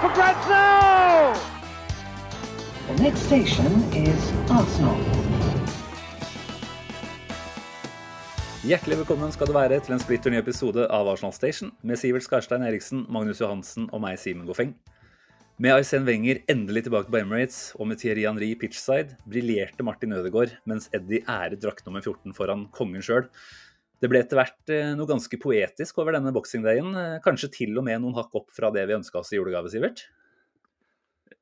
for grabs now! The next station is Arsenal. Hjertelig velkommen skal du være til en splitter ny episode av Arsenal Station med Sivert Skarstein Eriksen, Magnus Johansen og meg, Simen Goffeng. Med Arsène Wenger endelig tilbake på Emirates og med Thierry Henry pitchside briljerte Martin Ødegaard, mens Eddie æret drakt nummer 14 foran kongen sjøl. Det ble etter hvert eh, noe ganske poetisk over denne boksingdagen. eh, Kanskje til og med noen hakk opp fra det vi ønska oss i julegave, Sivert?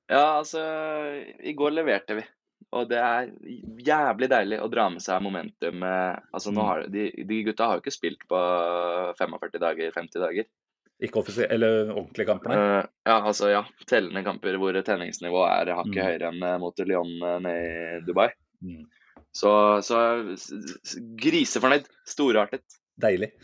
Ja, altså I går leverte vi. Og det er jævlig deilig å dra med seg momentum. eh, Altså, nå har, de, de gutta har jo ikke spilt på 45 dager, 50 dager. Ikke offisielle, eller ordentlige kamper, nei. Eh, ja, altså, ja. Tellende kamper hvor treningsnivået er hakket Mm. høyere enn mot Lyon nede i Dubai. Mm. Så, så grisefornøyd. Storartet. Deilig.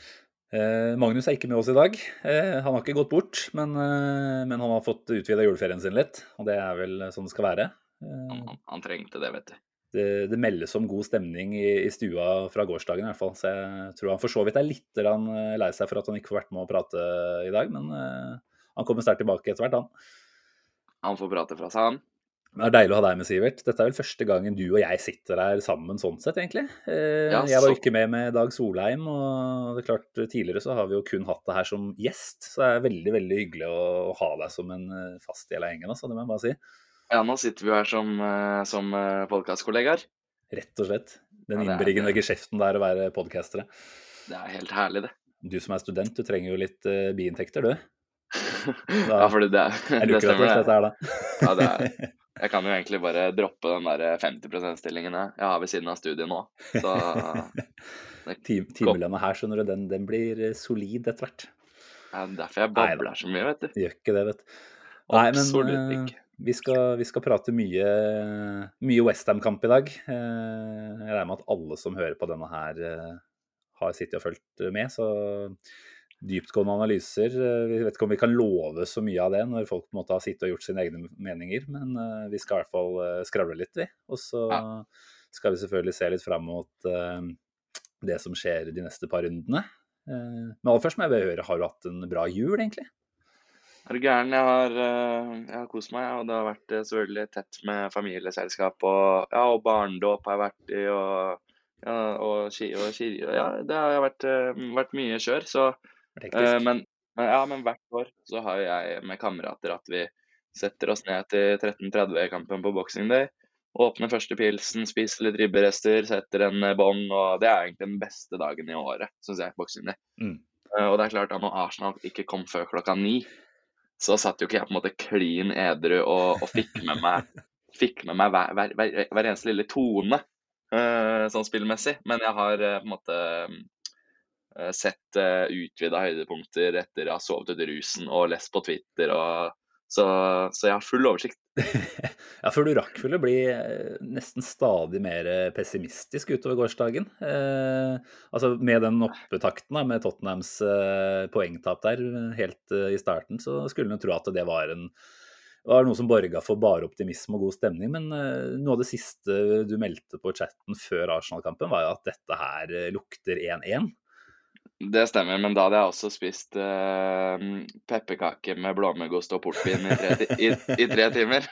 Eh, Magnus er ikke med oss i dag. Eh, han har ikke gått bort, men, eh, men han har fått utvida juleferien sin litt. Og det er vel sånn det skal være. Han, han, han trengte det, vet du. det, det meldes om god stemning i, i stua fra gårsdagen i hvert fall. Så jeg tror han for så vidt er litt eh, lei seg for at han ikke får vært med å prate i dag. Men eh, han kommer sterkt tilbake etter hvert, han. Han får prate fra seg, han. Det er deilig å ha deg med, Sivert. Dette er vel første gangen du og jeg sitter her sammen sånn sett, egentlig. Eh, jeg var ikke med med Dag Solheim, og det er klart tidligere så har vi jo kun hatt det her som gjest. Så det er veldig, veldig hyggelig å, å ha deg som en eh, fast del av gjengen, altså. Det må jeg bare si. Ja, nå sitter vi jo her som, eh, som podkastkollegaer. Rett og slett. Den Ja, innbringende geskjeften det er å være podkastere. Det er helt herlig, det. Du som er student, du trenger jo litt biinntekter, du. ja, fordi det, det, det stemmer, det. her, da. Ja, det er, jeg kan jo egentlig bare droppe den der 50 %-stillingen jeg har ved siden av studiet nå. Så Timelønna her, skjønner du, den, den blir eh, solid etter hvert. er derfor jeg Nei da. så mye, vet du. Det gjør ikke det, vet du. Nei, men ikke. vi skal, vi skal prate mye, mye Westham-kamp i dag. Uh, Jeg regner med at alle som hører på denne her, uh, har sittet og fulgt med. Så dyptgående analyser eh, Vi vet ikke om vi kan love så mye av det når folk på en måte har sittet og gjort sine egne meninger, men eh, vi skal i hvert fall eh, skravle litt, vi. Og så skal vi selvfølgelig se litt fram mot det som skjer de neste par rundene. Men aller først må jeg høre, har du hatt en bra jul, egentlig? Er du gæren? Jeg har, jeg har kost meg, og det har vært selvfølgelig tett med familieselskap. Og, ja, og barndåp har jeg vært i, og, ja, og, og, og ja, det har vært, vært mye kjør. Så, Eh, men, men, ja, men hvert år så har jeg med kamerater at vi setter oss ned til 13.30-kampen på Boxing Day. Åpner første pilsen, spiser litt ribberester, setter en bånd. bong. Og det er egentlig den beste dagen i året, syns jeg, Boxing Day. Mm. Eh, Og det er klart at når Arsenal ikke kom før klokka ni, så satt jo ikke jeg på en måte klin edru og, og fikk med meg, fikk med meg hver, hver, hver, hver eneste lille tone uh, sånn spillmessig. Men jeg har uh, på en måte eh, sett uh, utvida høydepunkter etter jeg har sovet ut rusen og lest på Twitter. Og, så, så jeg har full oversikt. Ja, for du rakk vel å bli eh, nesten stadig mer eh, pessimistisk utover gårsdagen. Eh, altså Med den oppetakten med Tottenhams eh, poengtap der eh, helt eh, i starten, så skulle en tro at det var en var noe som borga for bare optimisme og god stemning. Men eh, noe av det siste du meldte på chatten før Arsenal-kampen, var jo at dette her eh, lukter 1-1. Det stemmer, men da hadde jeg også spist uh, pepperkaker med blåmuggost og portvin i i, i tre timer.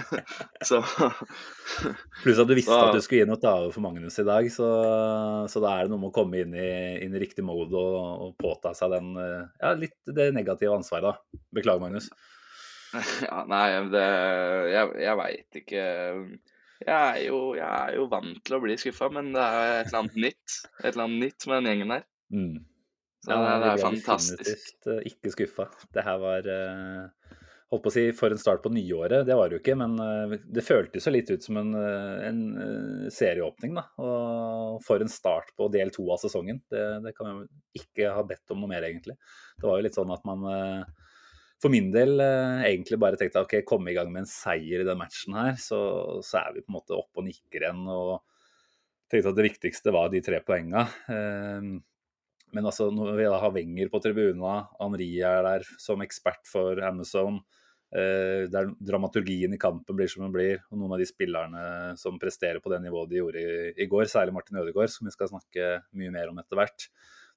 så Pluss at du visste at du skulle inn og ta over for Magnus i dag, så, så da er det noe med å komme inn i, inn i riktig mode og, og påta seg den, eh, ja, litt det negative ansvaret, da. Beklager, Magnus. Ja, nei, det Jeg, jeg veit ikke. Jeg er, jo, jeg er jo vant til å bli skuffa, men det er et eller annet nytt. Et eller annet nytt med den gjengen her. Mm. Ja, det, det er fantastisk. eh, ikke skuffa. Det her var, eh, holdt på å si, for en start på nyåret. Det var det jo ikke, men eh, det føltes jo litt ut som en, en serieåpning. da, Og for en start på del to av sesongen. Det, det kan vi ikke ha bedt om noe mer, egentlig. Det var jo litt sånn at man for min del egentlig bare tenkte ok, komme i gang med en seier i den matchen her, så, så er vi på en måte oppe og nikker igjen. og tenkte at det viktigste var de tre poengene. Men altså, når vi har Wenger på tribuna, Henri er der som ekspert for Amazon, Eh, der dramaturgien i kampen blir som den blir. Og noen av de spillerne som presterer på det nivået de gjorde i, i går, særlig Martin Ødegaard, som vi skal snakke mye mer om etter hvert.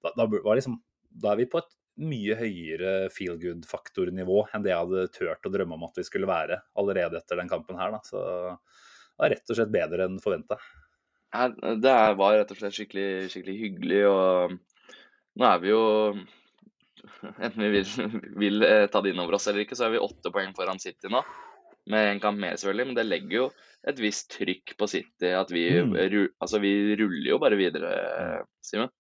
Da, da, liksom, da, er vi på et mye høyere feel good-faktornivå enn det jeg hadde turt å drømme om at vi skulle være allerede etter den kampen her. Da. Så det var rett og slett bedre enn forventa. Det var rett og slett skikkelig, skikkelig hyggelig. og nå er vi jo enten vi vil, vil eh, ta det inn over oss eller ikke, så er vi åtte poeng foran City nå. Med en kamp mer, selvfølgelig, men det legger jo et visst trykk på City. at Vi, mm. altså, vi ruller jo bare videre, Simen.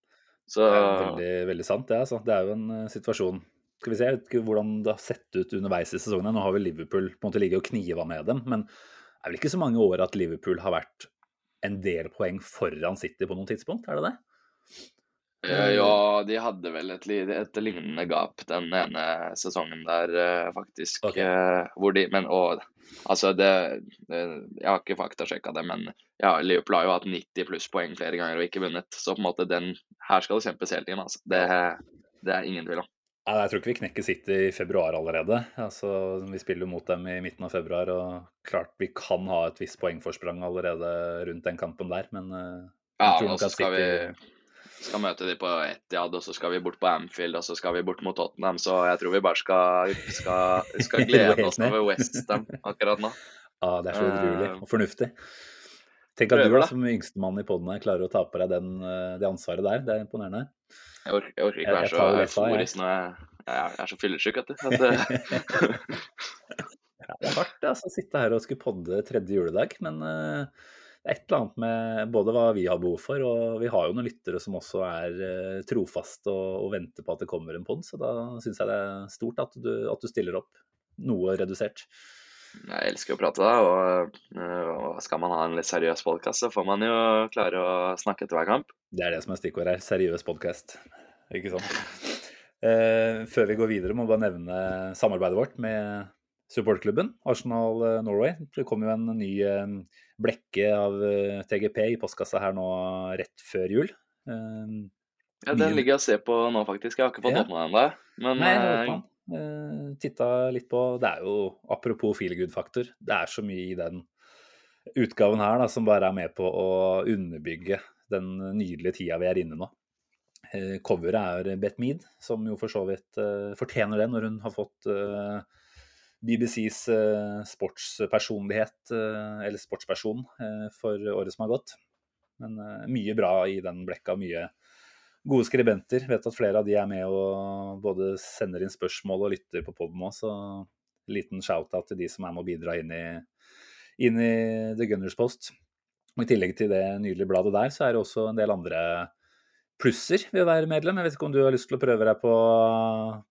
Så... Det er veldig, veldig sant, det. Altså. Det er jo en uh, situasjon Skal vi se ikke hvordan det har sett ut underveis i sesongen. Nå har vel Liverpool på en måte ligget og kniva med dem, men det er vel ikke så mange år at Liverpool har vært en del poeng foran City på noen tidspunkt, er det det? Eh, ja, de hadde vel et, et, lignende gap den ene sesongen der, eh, faktisk. Okay. Eh, hvor de, men og, altså det, Jeg har ikke faktasjekka det, men ja, Liverpool har jo hatt 90 pluss poeng flere ganger og ikke vunnet. Så på en måte den Her skal det kjempes hele tiden. Altså. Det, det er ingen tvil om. Jeg tror ikke vi knekker City i februar allerede. Altså, vi spiller mot dem i midten av februar, og klart vi kan ha et visst poengforsprang allerede rundt den kampen der, men ja, og så skal City... vi skal møte de på Etiad, og så skal vi bort på Amfield, og så skal vi bort mot Tottenham. Så jeg tror vi bare skal, skal, skal glede oss over Westham akkurat nå. Ja, det er så utrolig uh, og fornuftig. Tenk at du da, som yngstemann i poden her klarer å ta på deg den, eh, det ansvaret der. Det er imponerende. Jeg orker, jeg orker ikke være så euforisk når jeg, jeg, er så fyllesyk, vet du. det er hardt altså, å sitte her og skulle podde tredje juledag, men uh, det er et eller annet med både hva vi har behov for, og vi har jo noen lyttere som også er uh, trofaste og, og, venter på at det kommer en pod, så da syns jeg det er stort at du, at du, stiller opp. Noe redusert. Jeg elsker å prate, da, og, eh, og skal man ha en litt seriøs podkast, så får man jo klare å snakke etter hver kamp. Det er det som er stikkord her. Seriøs podkast. Ikke sant. Uh, før vi går videre, må vi bare nevne samarbeidet vårt med supportklubben, Arsenal Norway. Det kom jo en ny blekke av eh, TGP i postkassa her nå rett før jul. Ja, Den ligger jeg og ser på nå, faktisk. Jeg har ikke fått ja. åpna den ennå. Men Nei, jeg uh, titta litt på Det er jo, apropos feelgood-faktor, det er så mye i den utgaven her da, som bare er med på å underbygge den nydelige tida vi er inne nå. Coveret er Beth Mead, som jo for så vidt uh, fortjener det når hun har fått uh, BBCs eh, sportspersonlighet, eh, eller sportsperson, eh, for året som har gått. Men mye bra i den blekka, mye gode skribenter. Vet at flere av de er med og både sender inn spørsmål og lytter på poden òg, så liten shout-out til de som er med å bidra inn i, inn i The Gunners Post. Og I tillegg til det nydelige bladet der, så er det også en del andre plusser ved å være medlem. Jeg vet ikke om du har lyst til å prøve deg på,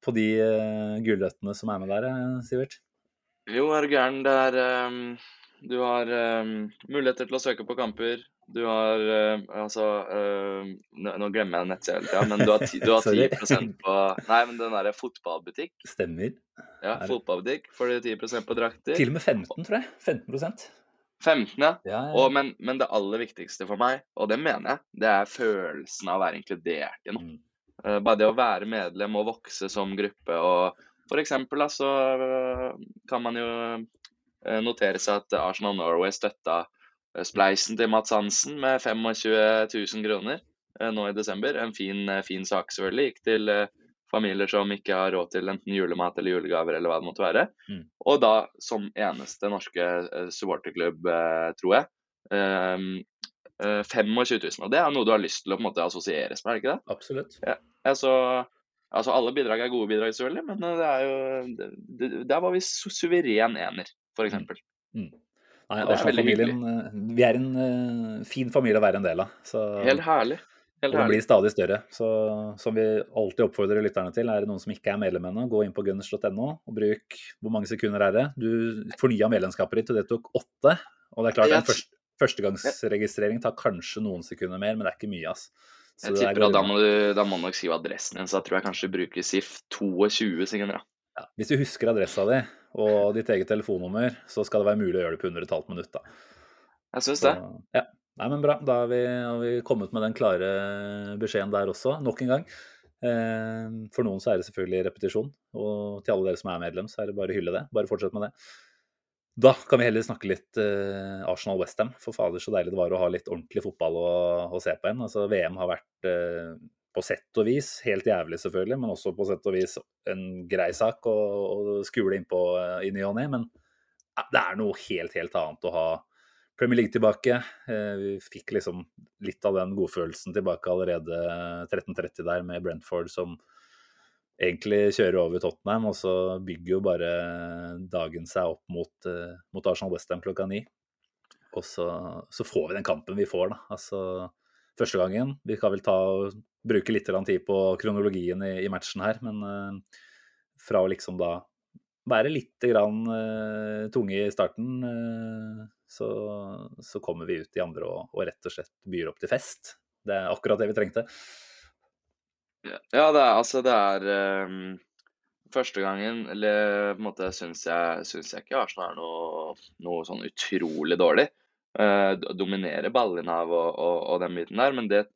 på de uh, gulrøttene som er med der, eh, Sivert? Jo, er du gæren. Det er um, Du har um, muligheter til å søke på kamper. Du har uh, altså uh, Nå glemmer jeg nettsida hele tida, men du har, ti, du har 10 på Nei, men den derre fotballbutikk. Stemmer. Ja, fotballbutikk får du 10% på drakter. Til og med 15, tror jeg. 15 15, ja. ja, ja. Og, men, men, det aller viktigste for meg, og det mener jeg, det er følelsen av å være inkludert i noe. Mm. Uh, bare det å være medlem og vokse som gruppe. og For eksempel da, så uh, kan man jo uh, notere seg at Arsenal Norway støtta spleisen til Mats Hansen med 25 000 kroner nå i desember. En fin, fin sak, selvfølgelig. Gikk til familier som ikke har råd til enten julemat eller julegaver eller hva det måtte være. Mm. Og da som eneste norske uh, supporterklubb, uh, tror jeg, um, uh, 25 000. Og det er noe du har lyst til å på en måte assosieres med, er det ikke det? Absolutt. Ja, altså, altså, alle bidrag er gode bidrag, selvfølgelig, men det er jo det, Der var vi su suveren ener, f.eks. Mm. mm. Nei, Arsenal-familien Vi er en uh, fin familie å være en del av. Så... Helt herlig. Helt Og den blir stadig større. Så som vi alltid oppfordrer lytterne til, er det noen som ikke er medlem ennå, gå inn på gunners.no og bruk Hvor mange sekunder er det? Du fornya medlemskapet ditt, og det tok åtte. Og det er klart, en først, førstegangsregistrering tar kanskje noen sekunder mer, men det er ikke mye, ass. Så Jeg er tipper at da må, du, da må nok skrive adressen din, så da tror jeg kanskje du bruker SIF 22 sekunder. da. ja, Hvis du husker adressa di og ditt eget telefonnummer, så skal det være mulig å gjøre det på under et halvt minutt, da. Jeg syns det. ja. Nei, men bra. Da har vi, har vi kommet med den klare beskjeden der også, nok en gang. Eh, For noen så er det selvfølgelig repetisjon, og til alle dere som er medlem, så er det bare å hylle det. Bare fortsett med det. Da kan vi heller snakke litt eh, Arsenal-Westham. For fader, så deilig det var å ha litt ordentlig fotball å, å se på igjen. Altså, VM har vært eh, på sett og vis helt jævlig, selvfølgelig, men også på sett og vis en grei sak å, å skule innpå eh, i ny og ne. Men det er noe helt, helt annet å ha Premier League tilbake. Eh, Vi fikk liksom litt av den godfølelsen tilbake allerede 13.30 der med Brentford som egentlig kjører over Tottenham, og så bygger jo bare dagen seg opp mot, eh, mot Arsenal Westham klokka ni. Og så, så får vi den kampen vi får, da. Altså første gangen. Vi kan vel ta bruke litt tid på kronologien i, i matchen her, men uh, fra å liksom da være litt grann uh, tunge i starten, eh, så, så kommer vi ut de andre og, og rett og slett byr opp til fest. Det er akkurat det vi trengte. Ja, det er altså det er um, Første gangen eller på en måte syns jeg, syns jeg ikke Arsenal er noe, noe sånn utrolig dårlig. Uh, dominerer av og, og, og den biten der, men det,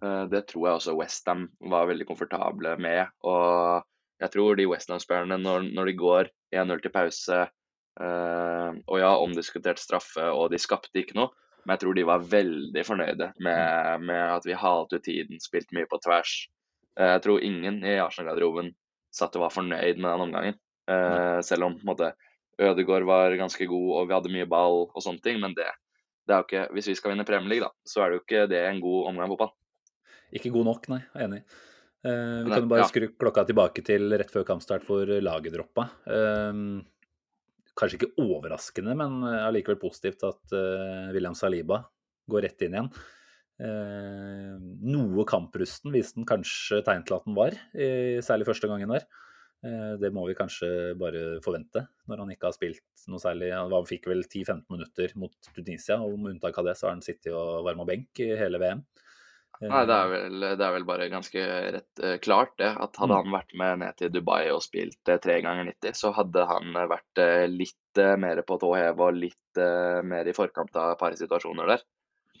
uh, det tror jeg også Westham var veldig komfortable med. Og jeg tror de Westham-spillerne, når, når de går 1-0 til pause Og ja, omdiskutert straffe, og de skapte ikke noe, men jeg tror de var veldig fornøyde med, med at vi halte ut tiden, spilte mye på tvers. Eh, Jeg tror ingen i Arsenal-garderoben satt og var fornøyd med den omgangen. Eh, selv om på en måte, Ødegaard var ganske god og vi hadde mye ball og sånne ting. Men det, det er jo ikke, hvis vi skal vinne Premier League, da, så er det jo ikke det en god omgang fotball. Ikke god nok, nei. Jeg er enig. Uh, vi Nei, kan jo bare ja. skru klokka tilbake til rett før kampstart hvor laget droppa. Eh, kanskje ikke overraskende, men eh, allikevel positivt at uh, William Saliba går rett inn igjen. Uh, noe kamprusten viste han kanskje tegn til at han var, i, særlig første gangen der. Uh, det må vi kanskje bare forvente, når han ikke har spilt noe særlig. Han fikk vel 10-15 minutter mot Tunisia, og med unntak av det så har han sittet og varma benk i hele VM. Eh, Nei, det er vel, det er vel bare ganske rett uh, klart det. At hadde Mm. han vært med ned til Dubai og spilt eh, tre ganger 90, så hadde han eh, vært eh, litt eh, mer på tå hev og litt eh, mer i forkant av et par situasjoner der.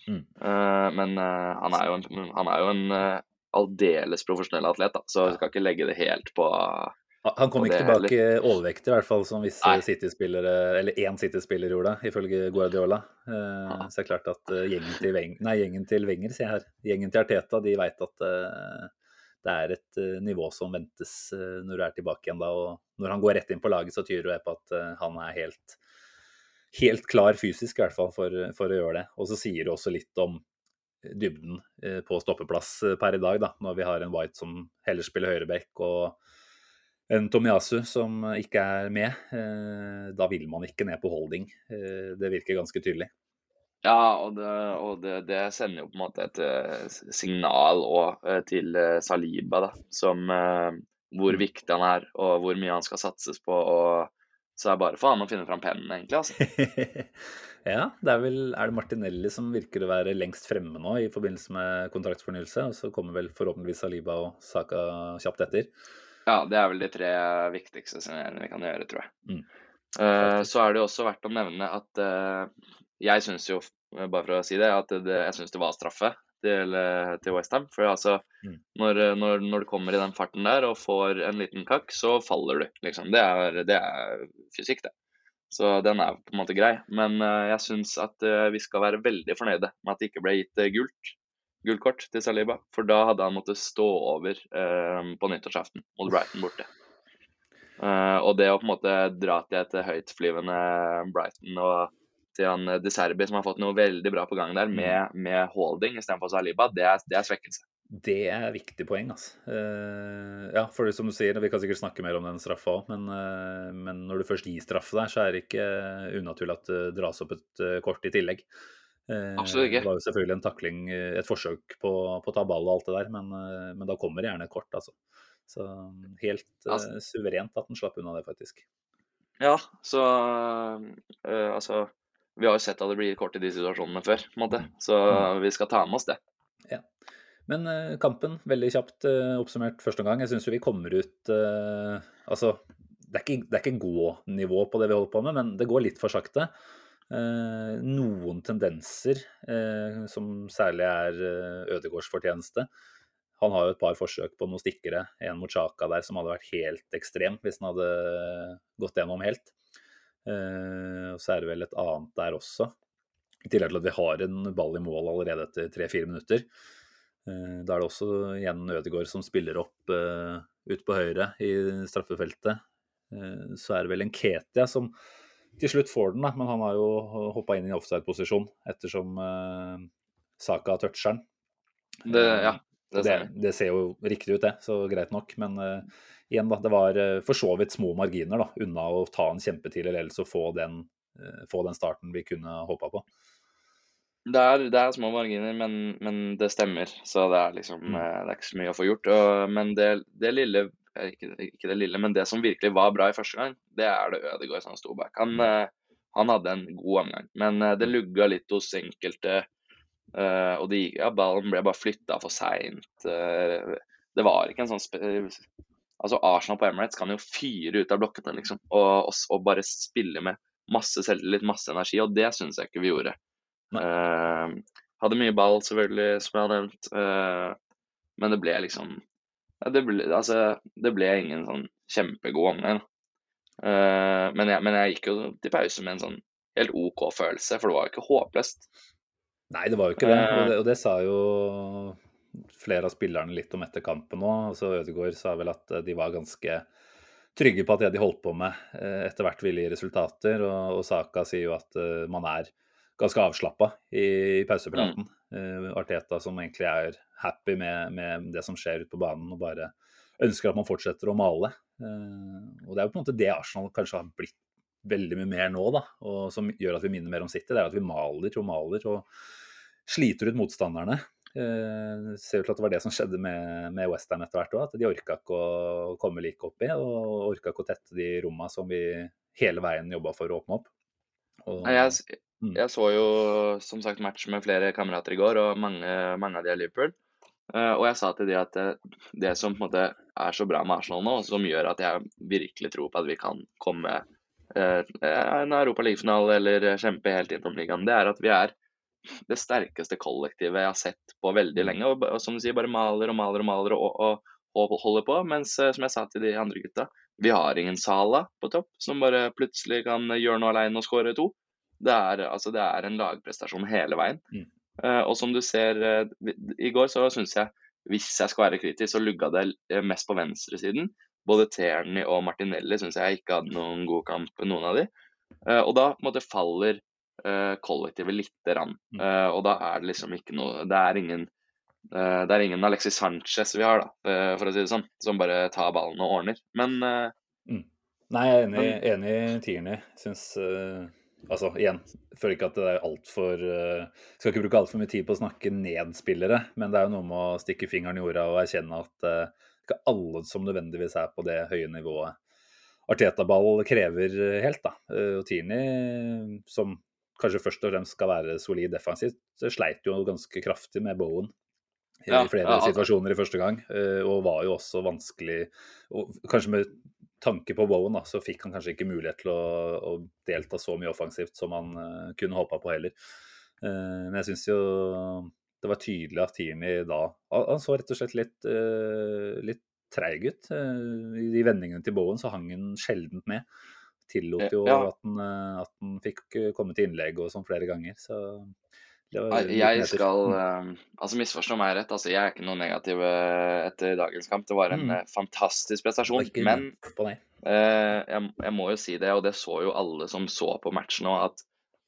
Mm. Eh, men eh, han er jo en, han er jo en eh, aldeles profesjonell atlet, da, så jeg skal ikke legge det helt på Han kom ikke tilbake tilbake overvektig, i hvert fall som visse City-spillere, eller én City-spiller gjorde, ifølge Guardiola. Eh, Så det er klart at eh, gjengen til, Weng, nei, gjengen til Wenger, sier jeg her, gjengen til Arteta, de veit at eh, det er et nivå som ventes når du er tilbake igjen da. Og når han går rett inn på laget, så tyder det på at han er helt, helt klar fysisk, i hvert fall, for, for å gjøre det. Og så sier det også litt om dybden på stoppeplass per i dag, da, når vi har en White som heller spiller høyreback, og en Tomiyasu som ikke er med. Eh, Da vil man ikke ned på holding. Eh, Det virker ganske tydelig. Ja, og det, og det, det sender jo på en måte et eh, signal eh, til Saliba, da, som hvor Mm. viktig han er, og hvor mye han skal satses på. og Så er det bare for han å finne fram pennen, egentlig. altså. ja, det er vel Er det Martinelli som virker å være lengst fremme nå i forbindelse med kontraktsfornyelse? Og så kommer vel forhåpentligvis Saliba og Saka kjapt etter. Ja, det er vel de tre viktigste signeringene vi kan gjøre, tror jeg. Mm. Uh, så er det også verdt å nevne at uh, jeg syns jo, eh, bare for å si det, at det, jeg syns det var straffe til, til Westham. For altså, Mm. når, når, når du kommer i den farten der og får en liten kakk, så faller du, liksom. Det er, det er fysikk, det. Så den er på en måte grei. Men uh, jeg syns at vi skal være veldig fornøyde med at det ikke ble gitt gult. Gult kort til Saliba, for da hadde han måttet stå over eh, på nyttårsaften mot Brighton borte. Eh, og det å på en måte dra til et høytflyvende Brighton og til han eh, De Serbi, som har fått noe veldig bra på gang der, med, med holding istedenfor Saliba, det er, det er svekkelse. Det er viktig poeng, altså. Uh, ja, for det som du sier, vi kan sikkert snakke mer om den straffa òg, men, uh, men når du først gir straffe der, så er det ikke unaturlig at det dras opp et uh, kort i tillegg. Eh, Absolutt ikke. Det var jo selvfølgelig en takling, eh, et forsøk på, på å ta ball og alt det der, men, eh, men da kommer det gjerne kort, altså. Så helt eh, Altså- suverent at han slapp unna det, faktisk. Ja, så øh, altså Vi har jo sett at det blir kort i de situasjonene før, på en måte. Så vi skal ta med oss det. Men eh, kampen, veldig kjapt eh, oppsummert første omgang. Jeg syns jo vi kommer ut eh, Altså, det er ikke, det er ikke gå-nivå på det vi holder på med, men det går litt for sakte. Eh, noen tendenser eh, som særlig er uh, Ødegårds fortjeneste. Han har jo et par forsøk på noen stikkere, en mot Sjaka der, som hadde vært helt ekstrem hvis han hadde gått gjennom helt. Eh, og så er det vel et annet der også. I tillegg til at vi har en ball i mål allerede etter tre-fire minutter. Eh, Da er det også igjen Ødegaard som spiller opp ut på høyre i straffefeltet. Eh, så er det vel en Ketia som til slutt får den, da, men han har jo hoppa inn i offside-posisjon ettersom uh, Saka toucher den. det ja, det Det, det ser jo riktig ut, det, så greit nok. Men eh, igjen, da. Det var eh, for så vidt små marginer da, unna å ta en kjempetidlig ledelse og få den, eh, få den starten vi kunne håpa på. Det er, det er små marginer, men, men det stemmer. Så det er liksom Mm. eh, Det er ikke så mye å få gjort. Og, men det, det lille eh, ikke, ikke det lille, men det som virkelig var bra i første gang, det er det Ødegaard som sto bak. Han, eh, han hadde en god omgang, men eh, det lugga litt hos enkelte. eh, og de, ja, ballen ble bare flytta for seint. det var ikke en sånn spe Altså, Arsenal på Emirates kan jo fyre ut av blokkene, liksom. Og, og, og bare spille med masse selvtillit, masse energi, og det syns jeg ikke vi gjorde. Uh, hadde mye ball, selvfølgelig, som jeg har nevnt. uh, men det ble liksom det, ble, altså, det ble ingen sånn kjempegod omgang. da. Eh, men, jeg, men jeg gikk jo til pause med en sånn helt OK følelse, for det var jo ikke håpløst. Nei, det var jo ikke det. Og Eh. det, og det sa jo flere av spillerne litt om etter kampen òg. Altså, Ødegaard sa vel at eh, de var ganske trygge på at det de holdt på med, eh, etter hvert ville gi resultater. Og, og Saka sier jo at eh, man er ganske avslappa i, i pausepraten. Eh, Arteta som egentlig er happy med, med det som skjer ute på banen, og bare ønsker at man fortsetter å male. Eh, og det er jo på en måte det Arsenal kanskje har blitt veldig mye mer nå, da, og som gjør at vi minner mer om City. Det er at vi maler og maler og sliter ut motstanderne. Eh, ser ut til at det var det som skjedde med, med Westham etter hvert òg. At de orka ikke å komme like oppi, og orka ikke å tette de romma som vi hele veien jobba for å åpne opp. Og, Jeg, Mm. jeg så jo som sagt match med flere kamerater i går, og mange, mange av de er Liverpool. Eh, og jeg sa til de at det, det som på en måte er så bra med Arsenal nå, som gjør at jeg virkelig tror på at vi kan komme eh, en Europaligafinale eller kjempe helt inn om ligaen, det er at vi er det sterkeste kollektivet jeg har sett på veldig lenge. Og, og som du sier, bare maler og maler og maler og, og, og holder på. Mens eh, som jeg sa til de andre gutta, vi har ingen Sala på topp som bare plutselig kan gjøre noe alene og skåre to. Det er, altså, det er en lagprestasjon hele veien. Mm. Eh, og som du ser eh, I går så syns jeg, hvis jeg skal være kritisk, så lugga det mest på venstresiden. Både Terni og Martinelli syns jeg ikke hadde noen god kamp, noen av de. Eh, og da måte faller kollektivet lite grann. Mm. Og da er det liksom ikke noe Det er ingen det er ingen Alexis Sanchez vi har, da, for å si det sånn, som bare tar ballen og ordner. Men mm. Nei, jeg er enig, enig i Tierney. Syns uh, Altså, igjen, føler ikke at det er altfor uh, Skal ikke bruke altfor mye tid på å snakke ned spillere, men det er jo noe med å stikke fingeren i jorda og erkjenne at uh, ikke alle som nødvendigvis er på det høye nivået Arteta-ball krever eh, helt, da. Uh, og Tini, som kanskje først og fremst skal være solid defensivt, sleit jo ganske kraftig med Bowen i Ja, flere ja, situasjoner i første gang, og var jo også vanskelig og Kanskje med tanke på Bowen, da, så fikk han kanskje ikke mulighet til å, å delta så mye offensivt som han uh, kunne håpa på heller. Uh, men jeg syns jo det var tydelig at Tierney da Han han så rett og slett litt, uh, litt treig ut. I de vendingene til Bowen så hang han sjeldent med. Tillot jo Ja. at, han, at han fikk komme til innlegg og sånn flere ganger. Så Jeg skal Mm. eh, Altså, misforstå meg rett. altså Jeg er ikke noe negativ eh, etter dagens kamp. Det var en Mm. eh, fantastisk prestasjon. Men eh, jeg, jeg må jo si det, og det så jo alle som så på matchen nå, at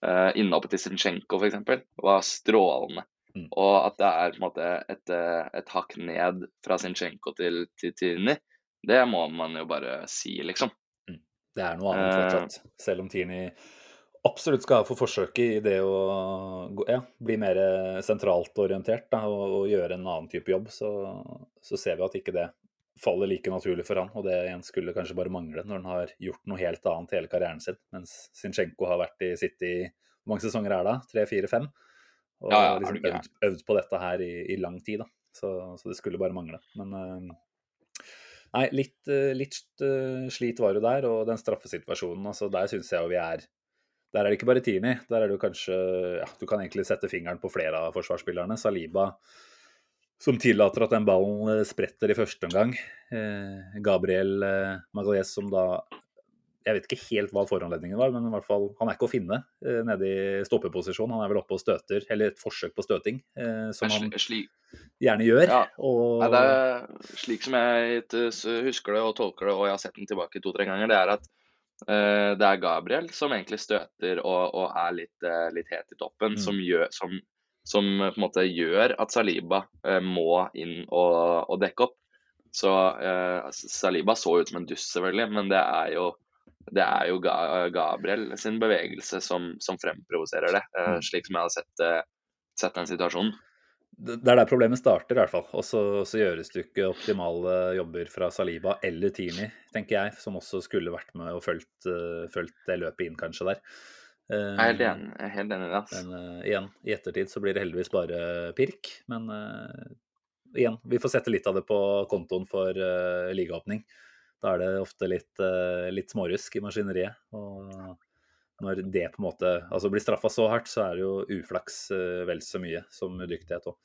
uh, innhoppet til Zinchenko f.eks. var strålende. Mm. Og at det er på en måte et, eh, et hakk ned fra Zinchenko til, til Tierney, det må man jo bare si, liksom. Det er noe annet Eh. fortsatt. Selv om Tierney absolutt skal ha for forsøket i det å ja, bli mer sentralt orientert da, og, og gjøre en annen type jobb, så, så ser vi at ikke det faller like naturlig for han. Og det igjen skulle kanskje bare mangle når han har gjort noe helt annet hele karrieren sin. Mens Zinchenko har vært i City Hvor mange sesonger er det? Tre, fire, fem? Og Ja, ja, liksom øvd, øvd på dette her i, i lang tid, da. Så, så det skulle bare mangle. Men eh, Nei, litt, eh, litt eh, slit var jo der, og den straffesituasjonen, altså der syns jeg jo vi er Der er det ikke bare Tini. der er det jo kanskje ja, Du kan egentlig sette fingeren på flere av forsvarsspillerne. Saliba som tillater at den ballen eh, spretter i første omgang. Eh, Gabriel eh, som da Jeg vet ikke helt hva foranledningen var, men i hvert fall, han er ikke å finne eh, nede i stoppeposisjon. Han er vel oppe og støter, eller et forsøk på støting, eh, som han gjerne gjør. Ja. Og, Nei, det er slik som jeg husker det og tolker det, og jeg har sett den tilbake to-tre ganger, det er at det er Gabriel som egentlig støter og, og er litt, eh, litt het i toppen, Mm. som, gjør, som, som eh, på en måte gjør at Saliba eh, må inn og, og dekke opp. Så eh, Saliba så ut som en dust, selvfølgelig, men det er jo, det er jo Ga Gabriel sin bevegelse som, som fremprovoserer det, eh, Mm. slik som jeg har sett, eh, sett den situasjonen. Det er der problemet starter, i hvert fall. Og så, så gjøres det ikke optimale jobber fra Saliba eller Tini, tenker jeg, som også skulle vært med og fulgt, eh, det løpet inn, kanskje, der. Eh, Jeg er helt enig, jeg er helt enig i det. Men eh, igjen, i ettertid så blir det heldigvis bare pirk. Men uh, igjen, vi får sette litt av det på kontoen for uh, ligaåpning. Da er det ofte litt, uh, litt smårusk i maskineriet. Og når det på en måte altså blir straffa så hardt, så er det jo uflaks eh, vel så mye som udyktighet òg.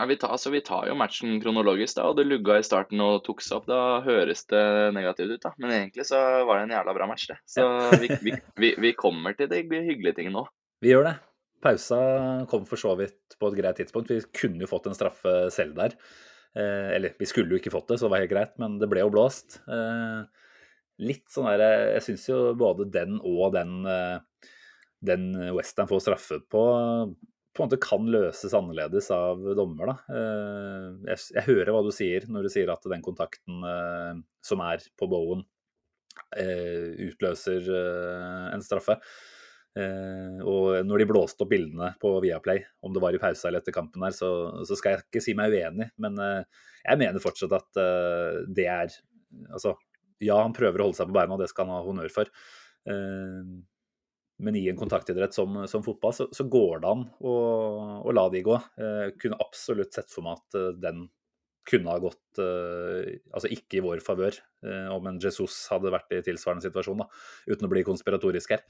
Ja, vi, tar, altså, vi tar jo matchen kronologisk, da, og det lugga i starten og tok seg opp. Da høres det negativt ut, da. Men egentlig så var det en jævla bra match, det. Så vi, vi, vi, vi kommer til de hyggelige tingene nå. Vi gjør det. Pausa kom for så vidt på et greit tidspunkt. Vi kunne jo fått en straffe selv der. Eh, eller vi skulle jo ikke fått det, så det var helt greit, men det ble jo blåst. Eh, litt sånn der Jeg syns jo både den og den, eh, den Westham får straffe på, på en måte kan løses annerledes av dommer, da. Eh, jeg, jeg hører hva du sier når du sier at den kontakten eh, som er på Bowen, eh, utløser eh, en straffe. Uh, og når de blåste opp bildene på Viaplay, om det var i pausa eller etter kampen her, så, så skal jeg ikke si meg uenig, men uh, jeg mener fortsatt at uh, det er Altså, ja, han prøver å holde seg på beina, og det skal han ha honnør for. Eh, men i en kontaktidrett som, som fotball, så, så går det an å, å la de gå. Jeg kunne absolutt sett for meg at eh, den kunne ha gått eh, Altså ikke i vår favør, eh, om en Jesus hadde vært i tilsvarende situasjon, da, uten å bli konspiratorisk her.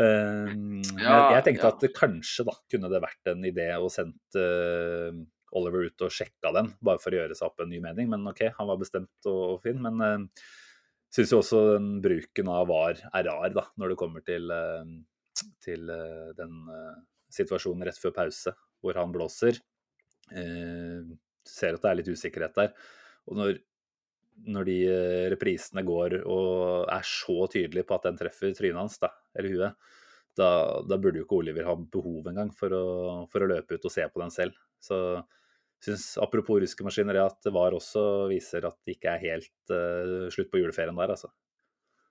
Eh, Ja, jeg tenkte ja. at kanskje da kunne det vært en idé å sendt eh, Oliver ut og sjekka den, bare for å gjøre seg opp en ny mening. Men OK, han var bestemt og, og fin. Men syns jo også den bruken av VAR er rar, da, når det kommer til, eh, til eh, den eh, situasjonen rett før pause, hvor han blåser. Eh, ser at det er litt usikkerhet der. Og når, når de reprisene går og er så tydelige på at den treffer trynet hans, da, eller huet, da, da burde jo ikke Oliver ha behov engang for å, for å løpe ut og se på den selv. Så syns apropos russiske maskineri at VAR også viser at det ikke er helt uh, slutt på juleferien der, altså.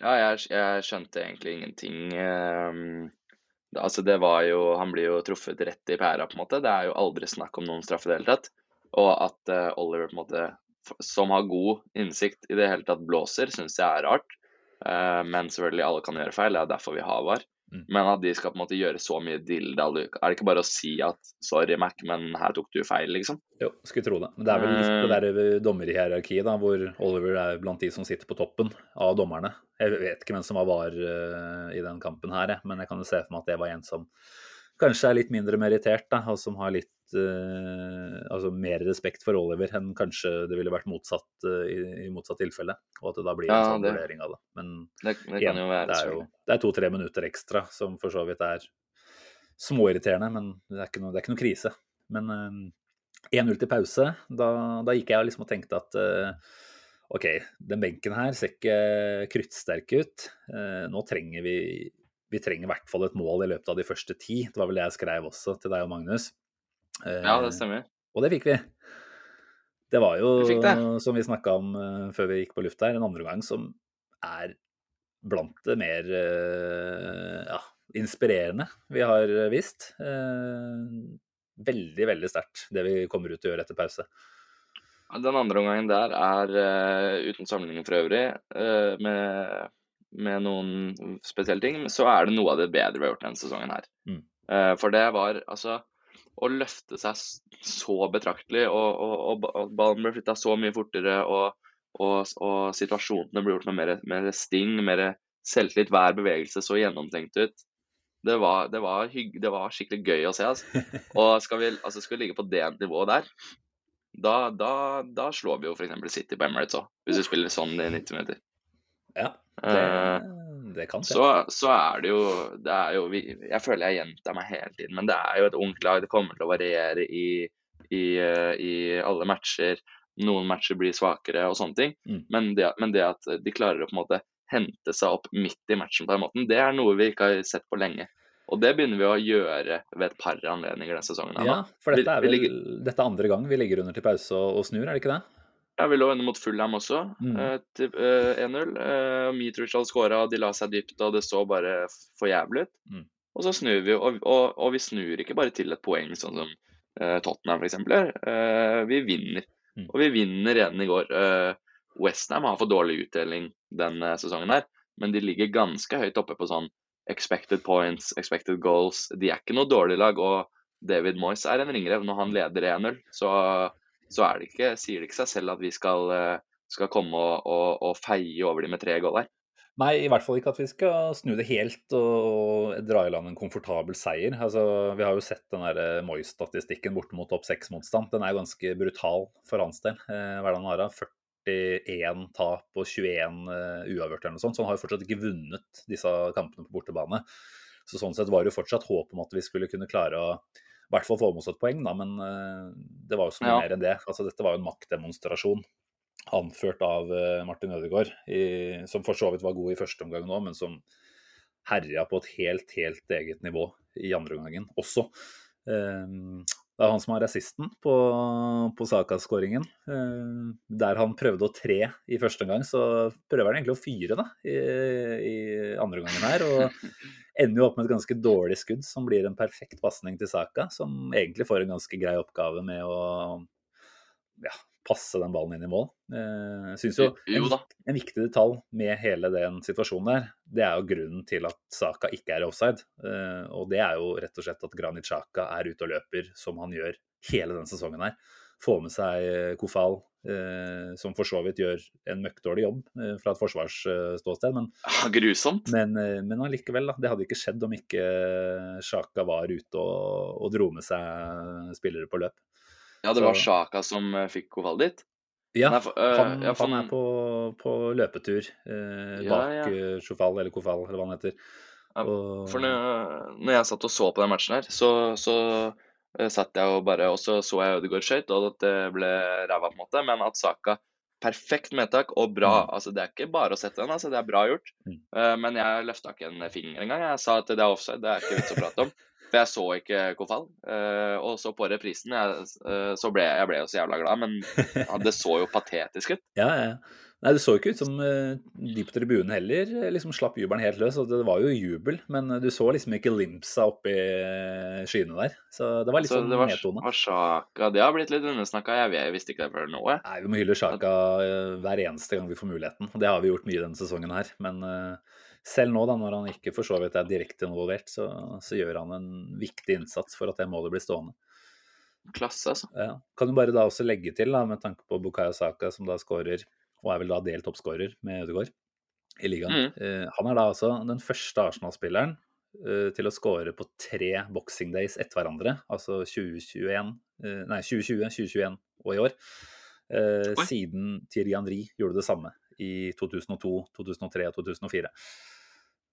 Ja, jeg, jeg skjønte egentlig ingenting. Um, det- altså, det var jo Han blir jo truffet rett i pæra, på en måte. Det er jo aldri snakk om noen straffe i det hele tatt. Og at uh, Oliver, på en måte, som har god innsikt i det hele tatt, blåser, syns jeg er rart. Uh, men selvfølgelig, alle kan gjøre feil. Det er derfor vi har VAR. Mm. Men at de skal på en måte gjøre så mye dilldall Er det ikke bare å si at 'sorry, Mac, men her tok du feil', liksom? Jo, skulle tro det. Men det er vel litt det der dommerhierarkiet, da, hvor Oliver er blant de som sitter på toppen av dommerne. Jeg vet ikke hvem som var var eh, i den kampen her, men jeg kan jo se for meg at det var en som kanskje er litt mindre merittert, da, og som har litt uh, altså mer respekt for Oliver enn kanskje det ville vært motsatt uh, i, i motsatt tilfelle. Og at det da blir en sånn det- vurdering av det. Men Det, det igjen, det er jo det er to-tre minutter ekstra, som for så vidt er småirriterende, men det er ikke noe, det er ikke noe krise. Men uh, 1-0 til pause, da, da gikk jeg liksom og tenkte at eh, OK, den benken her ser ikke kruttsterk ut. Eh, nå trenger vi vi trenger i hvert fall et mål i løpet av de første ti. Det var vel det jeg skrev også til deg og Magnus. Eh, Ja, det stemmer. og det fikk vi. Det var jo, det. som vi snakka om eh, før vi gikk på lufta her, en andre gang som er blant det mer eh, ja, inspirerende vi har vist. Eh, veldig, veldig sterkt det vi kommer ut til å gjøre etter pause. Den andre omgangen der er uten sammenligning for øvrig, med, med, noen spesielle ting, så er det noe av det bedre vi har gjort denne sesongen her. Mm. Uh, for det var altså å løfte seg så betraktelig, og, og, og ballen ble flytta så mye fortere, og, og, situasjonene ble gjort med mer, mer sting, mer selvtillit. Hver bevegelse så gjennomtenkt ut. Det var, det var, hygg, det var skikkelig gøy å se. Altså. Og skal vi, altså skal vi ligge på det nivået der, da, da, da slår vi jo f.eks. City på Emirates òg, hvis vi spiller sånn i 90 minutter. Ja, det, eh, det kan skje. Så, så, er det jo, det er jo Jeg føler jeg gjentar meg hele tiden, men det er jo et ungt lag. Det kommer til å variere i, i, eh, i alle matcher. Noen matcher blir svakere og sånne ting. Mm. Men, det, men, det, at de klarer å på en måte hente seg opp midt i matchen på den måten, det er noe vi ikke har sett på lenge. Og det begynner vi å gjøre ved et par anledninger denne sesongen. Ja, for dette er vel ligger... dette andre gang vi ligger under til pause og, og snur, er det ikke det? Ja, vi lå under mot Fulham også, mm. uh, til uh, 1-0. Uh, Mitrovic hadde skåra, de la seg dypt, og det så bare for jævlig ut. Mm. Og så snur vi, og, og, og, vi snur ikke bare til et poeng, sånn som uh, Tottenham f.eks. Uh, vi vinner. Mm. Og vi vinner igjen i går. Uh, Westham har fått dårlig utdeling denne sesongen her, men de ligger ganske høyt oppe på sånn expected points, expected goals. De er ikke noe dårlig lag, og David Moyes er en ringrev når han leder 1-0. Så, så det ikke, sier det ikke seg selv at vi skal, skal komme og, og, og feie over dem med tre gål her. Nei, i hvert fall ikke at vi skal snu det helt og dra i land en komfortabel seier. Altså, vi har jo sett den der Moyes-statistikken borte mot topp seks-motstand. Den er ganske brutal for hans del. Eh, er han 41 tap og 21 uh, eh, uavgjort eller noe sånt. Så han har jo fortsatt ikke vunnet disse kampene på bortebane. Så sånn sett var det jo fortsatt håp om at vi skulle kunne klare å i hvert fall få med oss et poeng, da, men uh, det var jo så mye ja. mer enn det. Altså, dette var jo en maktdemonstrasjon anført av uh, Martin Ødegaard, i, som for så vidt var god i første omgang nå, men som herja på et helt, helt eget nivå i andre omgangen også. Um, det er han som har rasisten på, på Saka-skåringen. Eh, der han prøvde å tre i første gang, så prøver han egentlig å fyre da, i, i andre gangen her. Og ender jo opp med et ganske dårlig skudd, som blir en perfekt pasning til Saka. Som egentlig får en ganske grei oppgave med å ja, passe den ballen inn i mål. Eh, jeg synes jo en, en, viktig detalj med hele den situasjonen der, det er jo grunnen til at Saka ikke er offside. Eh, og det er jo rett og slett at Granit Xhaka er ute og løper, som han gjør hele denne sesongen her. Får med seg eh, Kofal, som for så vidt gjør en møkkdårlig jobb fra et forsvarsståsted. Men, Grusomt. Men, men allikevel, da. Det hadde ikke skjedd om ikke Saka var ute og, og dro med seg spillere på løp. Ja, det var Sjaka som uh, fikk Koval dit? Ja, Nei, for, øh, han, ja, for... han, er på, på løpetur uh, bak ja, ja. Eller Kofal, eller hva han heter. Og... For når, når, jeg satt og så på den matchen her, så, så satt jeg og bare Og så så jeg Ødegaard skøyt, og at det ble ræva, på en måte, men at Saka Perfekt medtak og bra. Mm. altså Det er ikke bare å sette den, altså det er bra gjort. Mm. men jeg løfta ikke en finger engang. Jeg sa at det er offside, det er ikke vits å prate om. For jeg så ikke Kofal. Uh, og så på reprisen jeg, uh, så ble jeg ble jo så jævla glad, men ja, det så jo patetisk ut. Ja, ja. Nei, Det så ikke ut som uh, de på tribunen heller liksom slapp jubelen helt løs. og Det var jo jubel, men du så liksom ikke Limpsa oppi skyene der. Så det var litt sånn. Var Sjaka Det har blitt litt undersnakka, jeg, visste ikke det før nå. Jeg. Nei, Vi må hylle Sjaka hver eneste gang vi får muligheten. Det har vi gjort mye denne sesongen her. men selv nå, da, når han ikke for så vidt er direkte involvert, så, så, gjør han en viktig innsats for at det målet blir stående. Klasse, altså. Ja. Kan du bare da også legge til, da, med tanke på Bukayo Saka, som da skårer, og er vel da delt toppskårer med Ødegaard i ligaen. Mm. Uh, han er da altså den første Arsenal-spilleren uh, til å skåre på tre boxing days etter hverandre, altså 2021, uh, nei, 2020, 2021 og i år. siden Thierry Henry gjorde det samme i 2002, 2003 og 2004.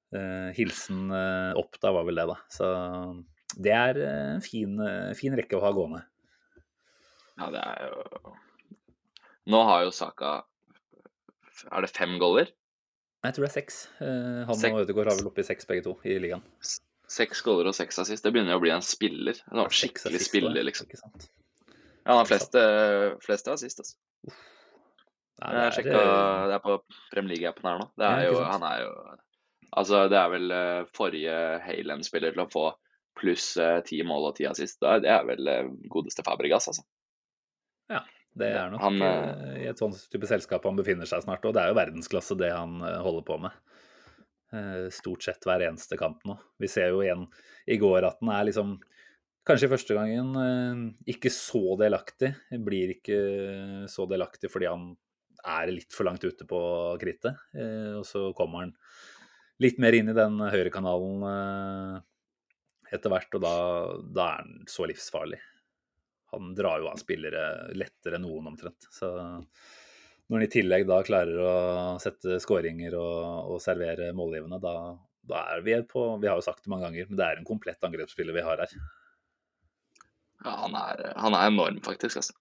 Uh, hilsen uh, opp da var vel det, da. Så det er en fin, uh, fin, rekke å ha gående. Ja, det er jo Nå har jo Saka Er det fem goller? Jeg tror det er seks. han seks. og Ødegaard har vel oppi seks begge to i ligaen. Seks goller og seks assist. Det begynner jo å bli en spiller. En skikkelig spiller, liksom. Ja, han har flest, flest assist, altså. Nei, det, er, jeg sjekka, det er på Premier her nå. Det er jo, han er jo Altså, det er vel eh, forrige Haaland-spiller til å få pluss eh, ti mål og ti assist. Det er- Det vel eh, godeste Fabregas, altså. Ja, Det er nok Han, i et sånt type selskap han befinner seg snart. Og det er jo verdensklasse det han holder på med. Stort sett hver eneste kamp nå. Vi ser jo igjen i går at han er liksom Kanskje første gangen ikke så delaktig. Blir ikke så delaktig fordi han er litt for langt ute på krittet. Eh, Og så kommer han litt mer inn i den høyrekanalen eh, etter hvert, og da, da er han så livsfarlig han drar jo av spillere lettere enn noen omtrent. Så når han i tillegg da klarer å sette skåringer og, og servere målgivende, da, da er vi på Vi har jo sagt det mange ganger, men det er en komplett angrepsspiller vi har her. Ja, han er, han er enorm, faktisk. Altså.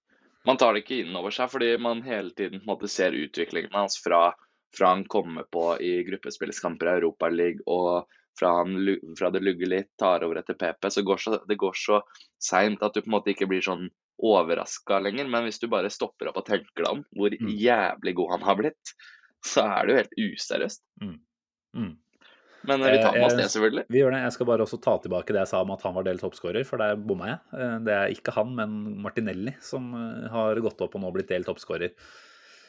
Man tar det ikke inn over seg, fordi man hele tiden måte, ser utviklingen hans fra, fra han kommer på i gruppespillskamper i Europaligaen og fra, han, fra det lugger litt, tar over etter PP. Så går så, det går så seint at du på en måte ikke blir sånn overraska lenger. Men hvis du bare stopper opp og tenker deg om hvor Mm. jævlig god han har blitt, så er det jo helt useriøst. Mm. Men vi tar med oss Eh, det, selvfølgelig. Vi gjør det. Jeg skal bare også ta tilbake det jeg sa om at han var delt toppskårer, for der bomma jeg. Eh, Det er ikke han, men Martinelli som eh, har gått opp og nå blitt delt toppskårer.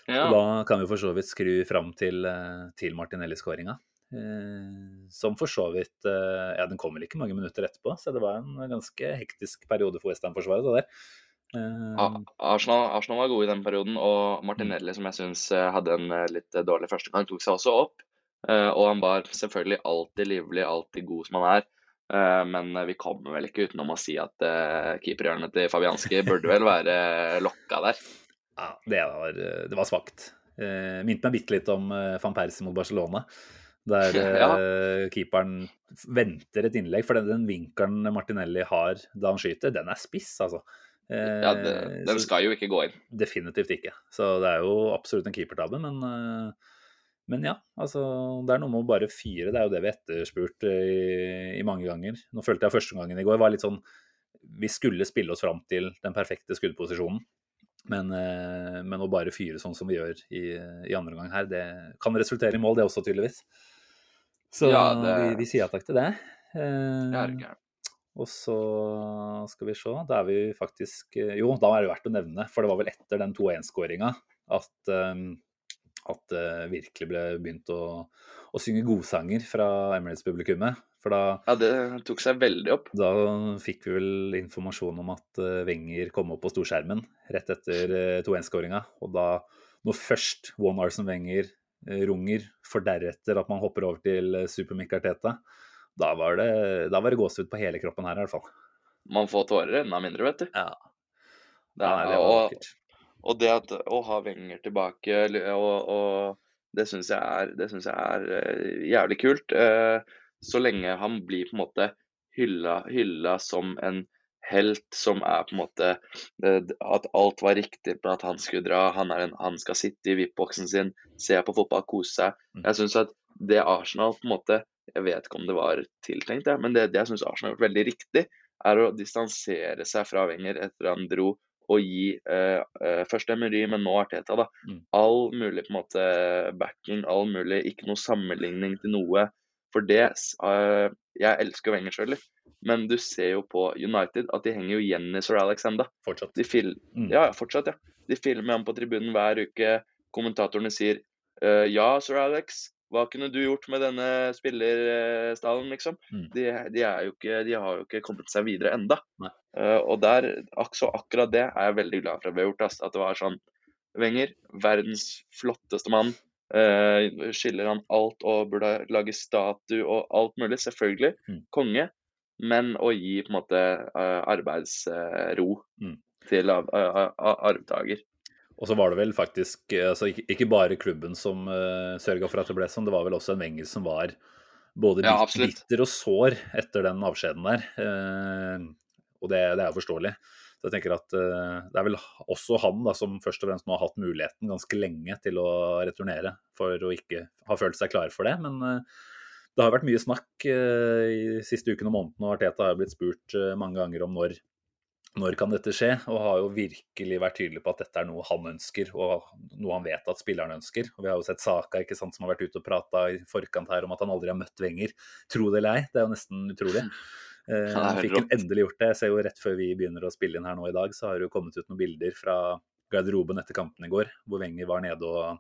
Ja. Og da kan vi for så vidt skru fram til, eh, til Martinelli-skåringa. Eh, som for så vidt eh, Ja, den kommer ikke mange minutter etterpå, så det var en ganske hektisk periode for Western-forsvaret. det der. Uh, Arsenal, Arsenal var gode i den perioden, og Martinelli, som jeg syns hadde en eh, litt eh, dårlig første gang, tok seg også opp. Eh, Og han var selvfølgelig alltid livlig, alltid god som han er. Eh, Men vi kommer vel ikke utenom å si at eh, keeperhjørnet til Fabianski burde vel være lokka der. Ja, det var, det var svakt. Minte meg bitte litt om van Persie mot Barcelona. Der ja. keeperen venter et innlegg. For den, den vinkelen Martinelli har da han skyter, den er spiss, altså. Ja, det, den skal jo ikke gå inn. Definitivt ikke. Så det er jo absolutt en keepertabbe, men men ja, altså det er noe med å bare fyre. Det er jo det vi etterspurte i, i mange ganger. Nå følte jeg første gangen i går var litt sånn Vi skulle spille oss fram til den perfekte skuddposisjonen. Men, eh, men å bare fyre sånn som vi gjør i, i andre omgang her, det kan resultere i mål, det også, tydeligvis. Så Ja, det- vi, vi sier ja takk til det. Eh, og så skal vi se, da er vi faktisk Jo, da er det verdt å nevne, for det var vel etter den 2-1-skåringa at, eh, at det virkelig ble begynt å, å synge godsanger fra Emirates-publikummet. For da, Ja, det tok seg veldig opp. da fikk vi vel informasjon om at eh, Wenger kom opp på storskjermen rett etter eh, 2-1-skåringa. Og da, når først One Arson Wenger eh, runger, for deretter at man hopper over til eh, Super Mick Arteta, da var det, da var det gåsehud på hele kroppen her i hvert fall. Man får tårer enda mindre, vet du. Ja. Det er, ja, det var vakkert. Og det at å ha Wenger tilbake, og, og det syns jeg jeg er eh, jævlig kult. Eh, så lenge han blir på en måte hylla, hylla som en helt som er på en måte eh, At alt var riktig på at han skulle dra. Han, er en, han skal sitte i VIP-boksen sin, se på fotball, kose seg. Mm. Jeg syns at det Arsenal på en måte Jeg vet ikke om det var tiltenkt, men det, det jeg syns Arsenal har gjort veldig riktig, er å distansere seg fra Wenger etter han dro og gi eh, eh, først Emery, men nå Arteta, da. Mm. All mulig på en måte backing, all mulig, ikke noe sammenligning til noe. For det eh, Jeg elsker Wenger selvfølgelig, men du ser jo på United at de henger jo igjen i Sir Alex enda. Fortsatt. Mm. Ja, fortsatt, ja. De filmer ham på tribunen hver uke. Kommentatorene sier eh, ja, Sir Alex, hva kunne du gjort med denne spillerstallen, liksom? Mm. De, de, er ikke, de har jo ikke kommet seg videre enda. Eh, og der, så akkurat det er jeg veldig glad for at vi har gjort. ass. At det var sånn Wenger, verdens flotteste mann. Uh, skiller han alt og burde lage statue og alt mulig. Selvfølgelig. Mm. Konge. Men å gi på en måte eh, arbeidsro Mm. til arvtaker. Og så var det vel faktisk eh, altså ikke, bare klubben som uh, sørga for at det ble sånn, det var vel også en Wenger som var både Ja, bitter og sår etter den avskjeden der. Uh, og det, det er jo forståelig. Så jeg tenker at uh, Det er vel også han da, som først og fremst nå har hatt muligheten ganske lenge til å returnere, for å ikke ha følt seg klar for det. Men uh, det har vært mye snakk i siste uken og måneden, og Arteta har blitt spurt mange ganger om når når kan dette skje, og har jo virkelig vært tydelig på at dette er noe han ønsker, og noe han vet at spilleren ønsker. Og Vi har jo sett Saka ikke sant, som har vært ute og prata i forkant her om at han aldri har møtt Wenger. Tro det eller ei, det er jo nesten utrolig. Eh, han fikk han endelig gjort det. Jeg ser jo rett før vi begynner å spille inn her nå i dag, så har det jo kommet ut noen bilder fra garderoben etter kampen i går, hvor Wenger var nede og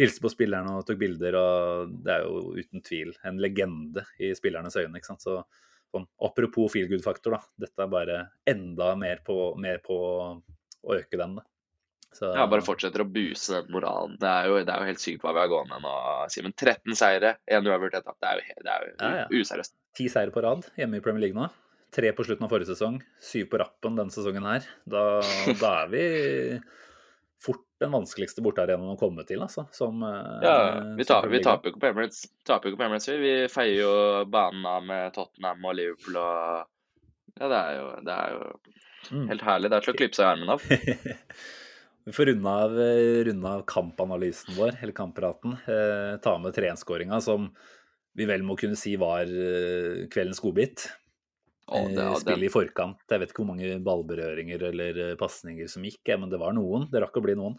hilste på spillerne og tok bilder. og Det er jo uten tvil en legende i spillernes øyne. ikke sant? Så sånn, Apropos feel good-faktor, da. Dette er bare enda mer på, mer på å øke den. da. Så, Ja, bare fortsetter å buse den moralen. Det er jo, det er jo helt sykt hva vi har gående nå, Simen. 13 seire, én uavgjort ett tap. Det er jo, det er jo Ja, ja. useriøst. Ti seire på rad hjemme i Premier League nå. Tre på slutten av forrige sesong, syv på rappen denne sesongen her. Da, da er vi den vanskeligste bortearenaen å komme til, altså. Som, eh, Ja, vi, tar, vi taper jo ikke på Emirates. Taper ikke på Emirates, vi. Vi feier jo banen av med Tottenham og Liverpool og Ja, det er jo, det er jo Mm. helt herlig. Det er til å klippe seg i armen av. Vi får runde av, eh, runde av kampanalysen vår, eller kamppraten. Eh, ta med 3-1-skåringa, som vi vel må kunne si var eh, kveldens godbit. Å, det, Eh, Spille i forkant. Jeg vet ikke hvor mange ballberøringer eller eh, pasninger som gikk, men det var noen. Det rakk å bli noen.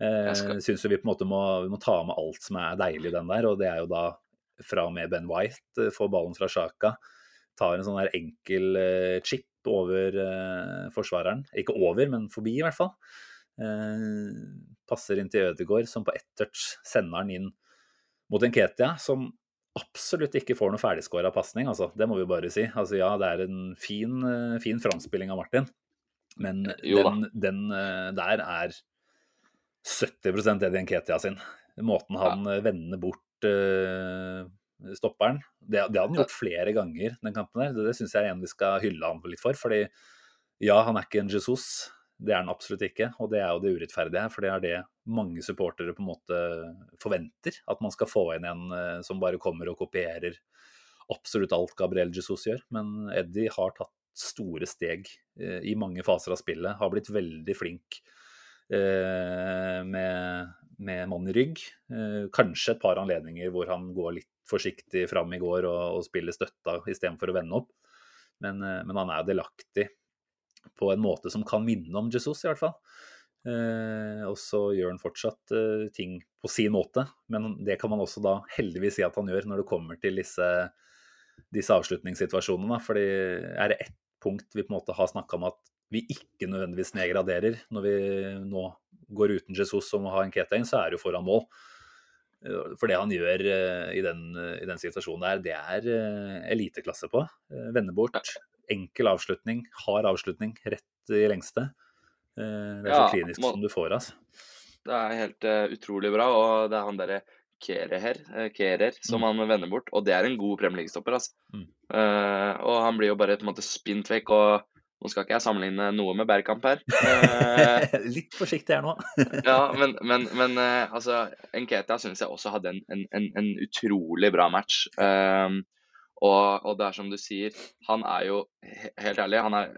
Eh, Jeg skal- Syns vi på en måte må, vi må ta med alt som er deilig i den der, og det er jo da fra og med Ben White får ballen fra Sjaka. Tar en sånn der enkel chip over forsvareren. Ikke over, men forbi, i hvert fall. Passer inn til Ødegaard, som på ett touch sender den inn mot Enketia, som absolutt ikke får noe ferdigskåra pasning, altså. Det må vi bare si. Altså ja, det er en fin, eh, fin framspilling av Martin, men den, den eh, der er 70% Eddie Enketia sin. Måten han ja. vender bort uh, stopperen. Det, det hadde han gjort flere ganger, den kampen der. Det, det syns jeg igjen vi skal hylle han litt for. fordi ja, han er ikke en Jesus. Det er han absolutt ikke, og det er jo det urettferdige. For det er det mange supportere på en måte forventer. At man skal få inn en eh, som bare kommer og kopierer absolutt alt Gabriel Jesus gjør. Men Eddie har tatt store steg eh, i mange faser av spillet. Har blitt veldig flink eh, med, med mann i rygg. Kanskje et par anledninger hvor han går litt forsiktig fram i går og, og spiller støtta istedenfor å vende opp. Men, men han er delaktig på en måte som kan minne om Jesus, i hvert fall. Eh, og så gjør han fortsatt eh, ting på sin måte, men det kan man også da heldigvis si at han gjør når det kommer til disse, disse avslutningssituasjonene. Fordi er det ett punkt vi på en måte har snakka om at vi ikke nødvendigvis nedgraderer når vi nå går uten Jesus og må ha en Ketain, så er det jo foran mål. Eh, For det han gjør eh, i den, i den situasjonen der, det er eh, eliteklasse på. Eh, Vende bort, enkel avslutning, hard avslutning, rett i lengste. Eh, Det er så Ja, klinisk må- som du får, altså. det er helt uh, utrolig bra, og det er han derre Kerer, eh, Kerer som han vender bort, og det er en god Premier League-stopper. Altså. Mm. Uh, og han blir jo bare på en måte spint vekk, og nå skal ikke jeg sammenligne noe med Bergkamp her. Uh, Litt forsiktig her nå. ja, men, men, men altså, Nketia syns jeg også hadde en, en, en, en utrolig bra match. Um, og, og det er som du sier, han er jo helt ærlig han er,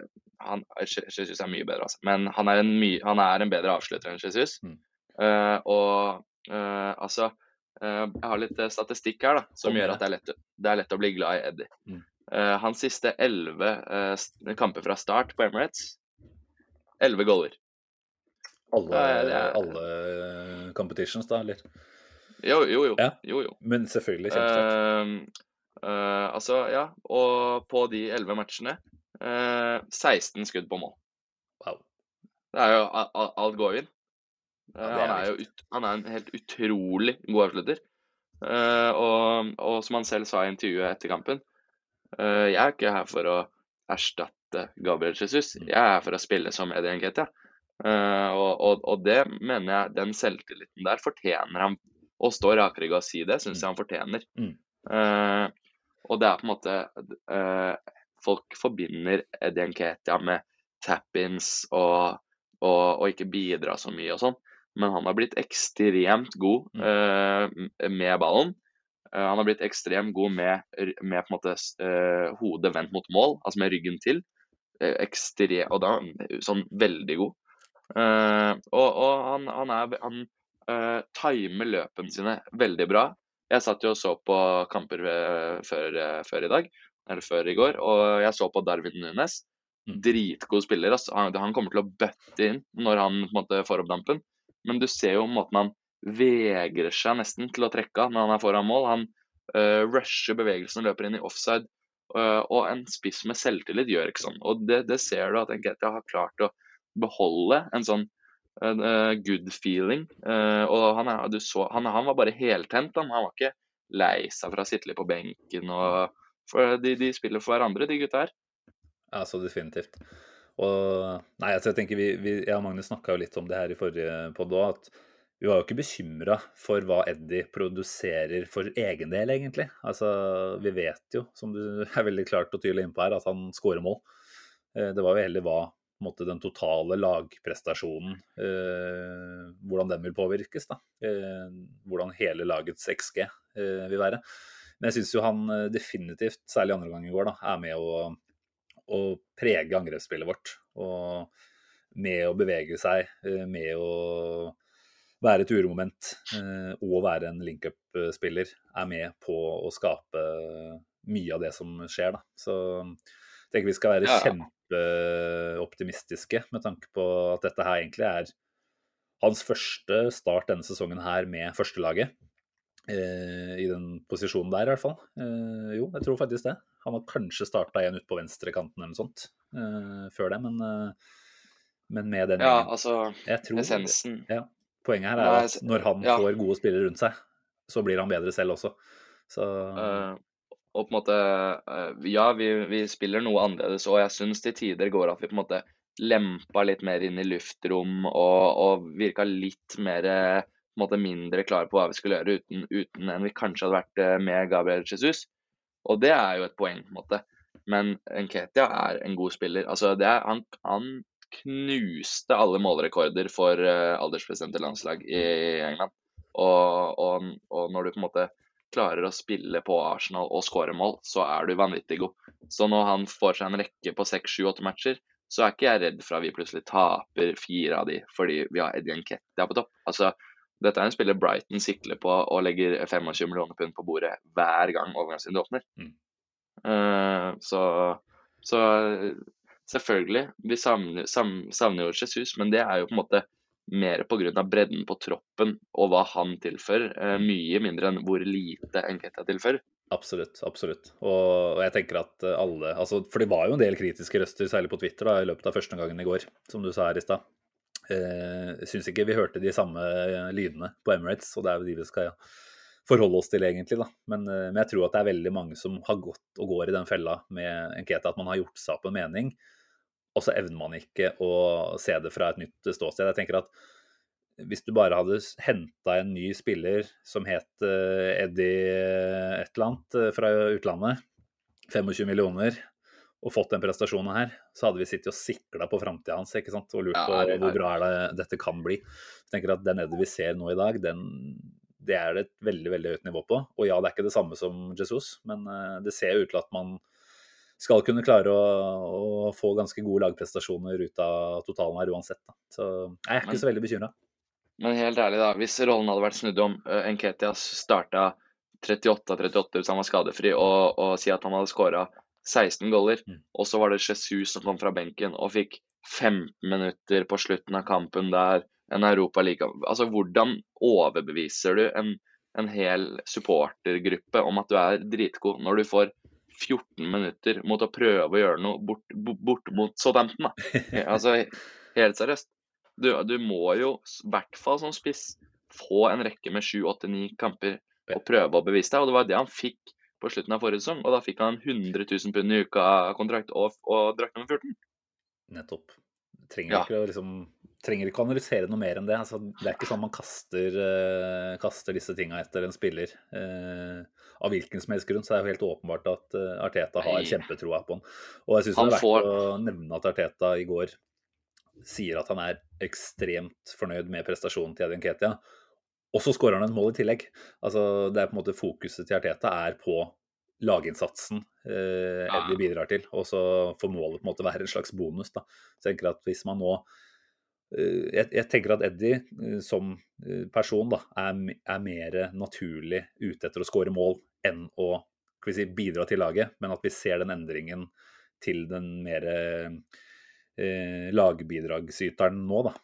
han, Jesus er mye bedre, altså. Men han er en, my, han er en bedre avslutter enn Jesus. Mm. Uh, og uh, altså uh, Jeg har litt statistikk her da, som gjør at det er, lett, det er lett å bli glad i Eddie. Mm. Hans siste elleve kamper fra start på Emirates, elleve goaler. Alle, er- alle competitions, da, eller? Jo, jo, jo. Ja. jo, jo. Men selvfølgelig kjempesterkt. Eh, altså, ja. Og på de elleve matchene uh, 16 skudd på mål. Wow. Det er jo alt går inn. Uh, Ja, han, er jo ut, han er en helt utrolig god avslutter. Eh, og, og som han selv sa i intervjuet etter kampen eh, Jeg er ikke her for å erstatte Gabriel Jesus. Mm. Jeg er her for å spille som Eddie Nketia. Eh, og, og, og det mener jeg, den selvtilliten der fortjener han å stå rakrygga og si det, syns jeg han fortjener. Mm. Eh, og det er på en måte eh, Folk forbinder Eddie Nketia med tap-ins og, og, og ikke bidra så mye og sånn. Men han har blitt ekstremt god eh, med ballen. Eh, han har blitt ekstremt god med, med måte eh, hodet vendt mot mål, altså med ryggen til. Eh, ekstre, og da sånn veldig god. Eh, og, og han, han, er, han eh, timer løpene sine veldig bra. Jeg satt jo og så på kamper eh, før, eh, før i dag, eller før i går, og jeg så på Darwin Nunes. Mm. dritgod spiller. Altså. Han, han kommer til å bøtte inn når han måte får opp dampen. Men du ser jo måten han vegrer seg nesten til å trekke av når han er foran mål. Han uh, rusher bevegelsen og løper inn i offside. Uh, og en spiss med selvtillit gjør ikke sånn. Og det, det ser du at Nketia har klart å beholde en sånn uh, good feeling. og han, er, så, han, han var bare heltent. Han, han var ikke lei seg for å sitte litt på benken. og for de, de spiller for hverandre, de gutta her. Ja, så definitivt. Og nei, altså jeg tenker vi, vi Jeg og Magnus snakka jo litt om det her i forrige podd òg, at vi var jo ikke bekymra for hva Eddie produserer for egen del, egentlig. Altså, vi vet jo, som du er veldig klart og tydelig innpå her, at han scorer mål. Eh, det var jo heller hva måte, den totale lagprestasjonen eh, Hvordan den vil påvirkes. da. Eh, hvordan hele lagets XG eh, vil være. Men jeg syns jo han eh, definitivt, særlig andre gang i går, da, er med å, å prege angrepsspillet vårt. Og med å bevege seg, eh, med å være et uromoment eh, og være en link-up-spiller, er med på å skape mye av det som skjer. Da. Så jeg tenker vi skal være Ja. Kjempeoptimistiske med tanke på at dette her egentlig er hans første start denne sesongen her med førstelaget. Eh, I den posisjonen der, i hvert fall. Eh, jo, jeg tror faktisk det. Han har kanskje starta en ute på venstrekanten eller noe sånt eh, før det, men, eh, men med den Ja, altså Jeg tror, essensen ja, Poenget her er at når han ja. får gode spillere rundt seg, så blir han bedre selv også. Så eh, Og på en måte eh, Ja, vi, vi spiller noe annerledes, og jeg syns til tider går at vi på en måte lempa litt mer inn i luftrom og, og virka litt mer på en måte mindre klare på hva vi skulle gjøre uten, uten enn vi kanskje hadde vært eh, med Gabriel Jesus. Og det er jo et poeng, på en måte. Men Nketia er en god spiller. Altså, det er, han, han knuste alle målrekorder for uh, aldersbestemte landslag i England. Og, og, og når du på en måte klarer å spille på Arsenal og skåre mål, så er du vanvittig god. Så når han får seg en rekke på seks, sju, åtte matcher, så er ikke jeg redd for at vi plutselig taper fire av de fordi vi har Eddie Nketia på topp. Altså, dette er en spiller Brighton sikler på og legger 25 millioner pund på bordet hver gang overgangsvinduet åpner. Mm. Uh, så, så selvfølgelig, vi savner, savner jo Jesus, men det er jo på en måte mer pga. bredden på troppen og hva han tilfører. eh, mye mindre enn hvor lite Enketia tilfører. Absolutt. absolutt. Og, jeg tenker at eh, alle altså, For det var jo en del kritiske røster, særlig på Twitter, da, i løpet av første gangen i går, som du sa her i stad. Eh, syns ikke vi hørte de samme eh, lydene på Emirates, og det er jo de vi skal forholde oss til, egentlig. da. Men, men jeg tror at det er veldig mange som har gått og går i den fella med Enketa, at man har gjort seg opp en mening, og så evner man ikke å se det fra et nytt ståsted. Jeg tenker at hvis du bare hadde henta en ny spiller som het eh, Eddie et eller annet eh, fra utlandet, 25 millioner, og fått den prestasjonen her, så hadde vi sittet og sikla på framtida hans ikke sant? og lurt Ja, på er hvor bra det dette kan bli. Jeg tenker at Den Eddie vi ser nå i dag, den, det er det et veldig veldig høyt nivå på. Og ja, det er ikke det samme som Jesus, men eh, det ser ut til at man skal kunne klare å, å få ganske gode lagprestasjoner ut av totalen her uansett. Da. Så jeg er ikke Men- så veldig bekymra. Men helt ærlig, da. Hvis rollen hadde vært snudd om, uh, Nketia starta 38-38 hvis han var skadefri, og, og si at han hadde skåra 16 goller, Mm. og så var det Jesus som kom fra benken og fikk 15 minutter på slutten av kampen der, en Europa like Altså, hvordan overbeviser du en, en hel supportergruppe om at du er dritgod, når du får 14 minutter mot å prøve å gjøre noe bort, bort, bort mot Southampton, da? Altså, helt seriøst. Du, du må jo, i hvert fall som spiss, få en rekke med 7, 8, 9 kamper og prøve å bevise deg. Og det var det han fikk på slutten av forrige sesong. Og da fikk han 100 000 pund i uka-kontrakt og, og drakt nummer 14. Nettopp. Trenger Ja. ikke liksom trenger ikke å analysere noe mer enn det. Altså, det er ikke sånn man kaster, uh, kaster disse tinga etter en spiller. eh, av hvilken som helst grunn, så er det jo helt åpenbart at eh, Arteta har Nei. kjempetroa på han. Og jeg syns det er verdt får- å nevne at Arteta i går sier at han er ekstremt fornøyd med prestasjonen til Edin Ketia. Og så skårer han et mål i tillegg. Altså, det er på en måte Fokuset til Arteta er på laginnsatsen eh, Eddie bidrar til, og så får målet på en måte være en slags bonus. da. Så jeg tenker at hvis man nå jeg, jeg tenker at Eddie eh, som eh, person da, er, er mer naturlig ute etter å skåre mål enn å si, bidra til laget, men at vi ser den endringen til den mer eh, lagbidragsyteren nå, da.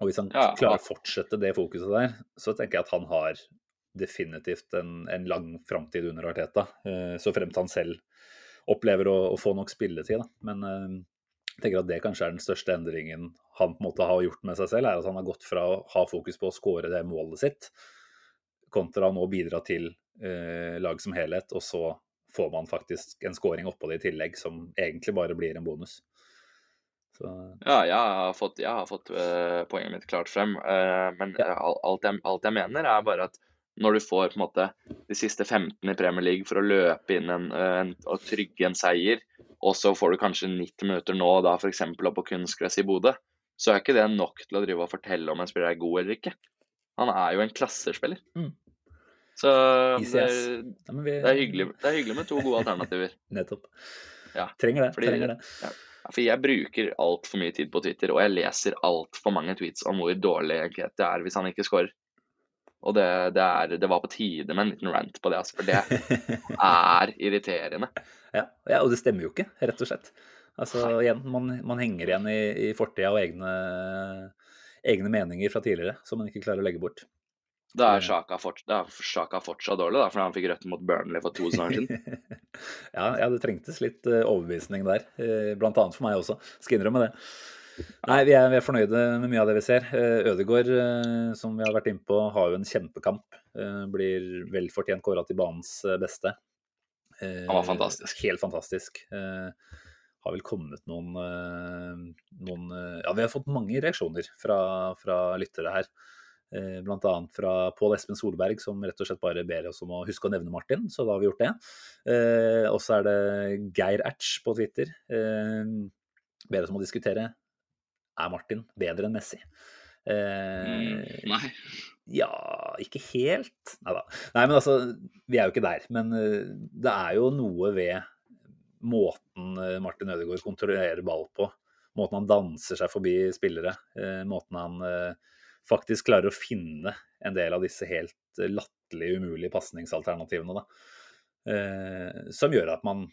Og hvis han Ja, klarer å fortsette det fokuset der, så tenker jeg at han har definitivt en, en lang framtid under Arteta. Eh, så fremt han selv opplever å, å få nok spilletid, da. Men eh, jeg tenker at det kanskje er den største endringen han på en måte har gjort med seg selv, er at han har gått fra å ha fokus på å skåre det målet sitt, kontra nå bidra til eh, lag som helhet, og så får man faktisk en scoring oppå det i tillegg, som egentlig bare blir en bonus. Så Ja, jeg har fått, jeg har fått uh, poenget mitt klart frem. Uh, men Ja. alt, jeg, alt jeg mener, er bare at når du får på en måte de siste 15 i Premier League for å løpe inn en, eh, en, og trygge en seier, og så får du kanskje 90 minutter nå da f.eks. på kunstgress i Bodø, så er ikke det nok til å drive og fortelle om en spiller er god eller ikke. Han er jo en klassespiller. Mm. Så det, ja, vi, det, er hyggelig, det er hyggelig med to gode alternativer. Nettopp. Ja, Trenger det. fordi- trenger det. Ja, For jeg bruker altfor mye tid på Twitter, og jeg leser altfor mange tweets om hvor dårlig det er hvis han ikke scorer. Og det, det, er, det var på tide med en liten rant på det, altså, for det er irriterende. Ja, ja, og det stemmer jo ikke, rett og slett. Altså, igjen, man, man henger igjen i, i fortida og egne, egne meninger fra tidligere som man ikke klarer å legge bort. Da er Sjaka fort, fortsatt dårlig, da, fordi han fikk rødt mot Burnley for to sesonger siden. ja, ja, det trengtes litt eh, overbevisning der, eh, blant annet for meg også. Skal innrømme det. Nei, vi er, vi er fornøyde med mye av det vi ser. Eh, Ødegaard, eh, som vi har vært inne på, har jo en kjempekamp. Eh, Blir vel fortjent kåra til banens beste. Han var fantastisk. Helt fantastisk. Har vel kommet noen, noen Ja, vi har fått mange reaksjoner fra, fra lyttere her. Bl.a. Fra Pål Espen Solberg, som rett og slett bare ber oss om å huske å nevne Martin. Så da har vi gjort det. Og så er det Geir Ertz på Twitter. Ber oss om å diskutere er Martin bedre enn Messi. Eh, Mm, nei. ja, ikke helt. Nei da. Nei, men altså, vi er jo ikke der. Men eh, det er jo noe ved måten eh, Martin Ødegaard kontrollerer ball på. Måten han danser seg forbi spillere. eh, Måten han faktisk klarer å finne en del av disse helt latterlig umulige pasningsalternativene. da. Som gjør at man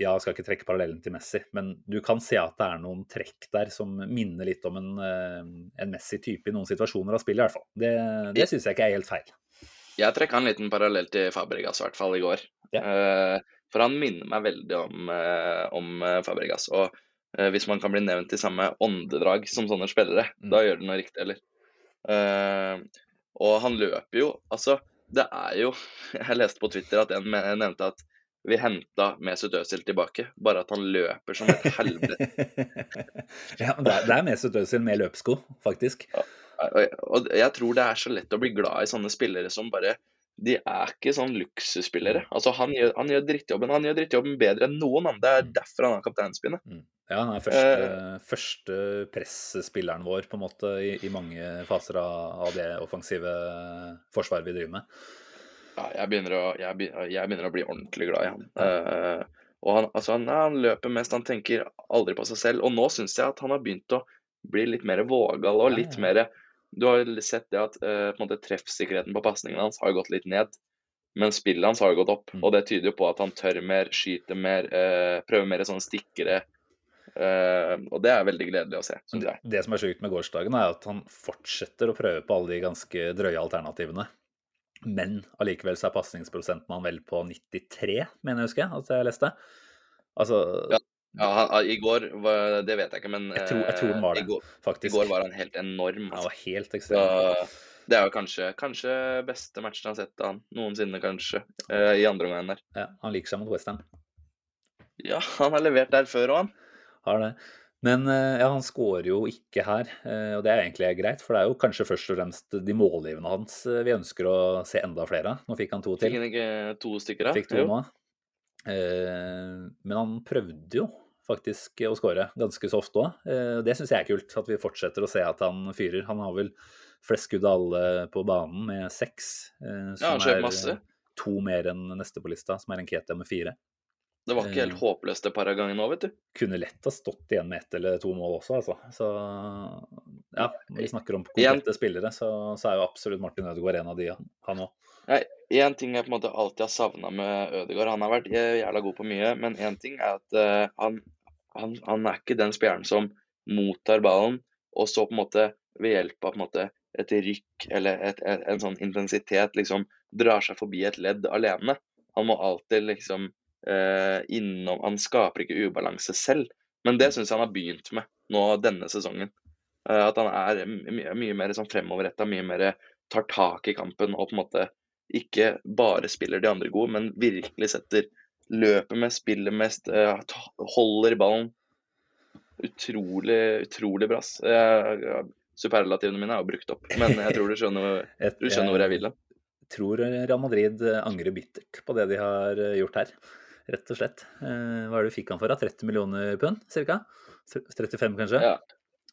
ja, jeg skal ikke trekke parallellen til Messi, men du kan se at det er noen trekk der som minner litt om en, eh, en Messi-type i noen situasjoner av spillet, i hvert fall. Det, det syns jeg ikke er helt feil. Jeg trekker en liten parallell til Fabregas, i hvert fall i går. Ja. Eh, for han minner meg veldig om, eh, om Fabregas. Og hvis man kan bli nevnt i samme åndedrag som sånne spillere, Mm. da gjør det noe riktig, eller? Og han løper jo Altså, det er jo Jeg leste på Twitter at en nevnte at vi henta Mesut Özil tilbake, bare at han løper som et helvete. ja, det er, det er Mesut Özil med løpsko, faktisk. Ja, og jeg tror det er så lett å bli glad i sånne spillere som bare De er ikke sånn luksusspillere. Altså, han gjør, han gjør drittjobben Han gjør drittjobben bedre enn noen andre. Det er derfor han har kapteinspinnet. Mm. Ja, han er første, uh, første presspilleren vår på en måte i, i mange faser av, av det offensive forsvaret vi driver med. Ja, jeg, begynner å, jeg, begynner, jeg begynner å bli ordentlig glad i han. Uh, og han, altså, han, han løper mest, han tenker aldri på seg selv. Og nå syns jeg at han har begynt å bli litt mer vågal og litt mer Du har sett det at uh, på måte treffsikkerheten på pasningene hans har gått litt ned. Men spillet hans har jo gått opp, Mm. og det tyder jo på at han tør mer, skyter mer, uh, prøver mer sånne stikkere. Uh, og det er veldig gledelig å se. Det som er sjukt med gårsdagen, er at han fortsetter å prøve på alle de ganske drøye alternativene. Men allikevel så er pasningsprosenten han vel på 93, mener jeg husker at jeg leste. Altså, Ja. Ja, han, I går var, Det vet jeg ikke, men Jeg tror- jeg tror den var eh, det, I går, I går var han helt enorm. Han Altså. var helt ekstrem. det er jo kanskje, kanskje beste matchen jeg har sett av han noensinne, kanskje, eh, i andre omgang der. Ja, han liker seg mot Westham. Ja, han har levert der før òg, han. Har det. Men eh, ja, han skårer jo ikke her, eh, og det er egentlig greit. For det er jo kanskje først og fremst de målgivende hans eh, vi ønsker å se enda flere av. Nå fikk han to til. Fikk han ikke to stykker da? Fikk to nå. Men han prøvde jo faktisk å skåre ganske så ofte òg. Det syns jeg er kult, at vi fortsetter å se at han fyrer. Han har vel flest skudd av alle på banen med seks, Som Ja, han er masse. to mer enn neste på lista, som er Nketia med fire. Det var ikke helt Eh. håpløst et par av gangene nå, vet du. kunne lett ha stått igjen med ett eller to mål også, altså. Så ja, når vi snakker om komplette spillere, så, så er jo absolutt Martin Ødegaard en av de, han òg. Én ting jeg på en måte alltid har savna med Ødegaard Han har vært jævla god på mye, men én ting er at uh, han, han, han er ikke den spilleren som mottar ballen, og så på en måte ved hjelp av på en måte et rykk eller et, et, en sånn intensitet liksom drar seg forbi et ledd alene. Han må alltid liksom eh, innom Han skaper ikke ubalanse selv. Men det syns jeg han har begynt med nå denne sesongen. Eh, at han er mye, mye mer sånn fremoverretta, mye mer tar tak i kampen og på en måte ikke bare spiller de andre gode, men virkelig setter løpet med, spiller mest, eh, holder ballen. Utrolig, utrolig bra. Eh, Superlativene mine er jo brukt opp, men jeg tror du skjønner, du skjønner hvor jeg vil hen. tror Real Madrid angrer bittert på det de har gjort her. Rett og slett. Eh, Hva er det du fikk han for? da? 30 millioner pund, ca.? 35, kanskje? Ja.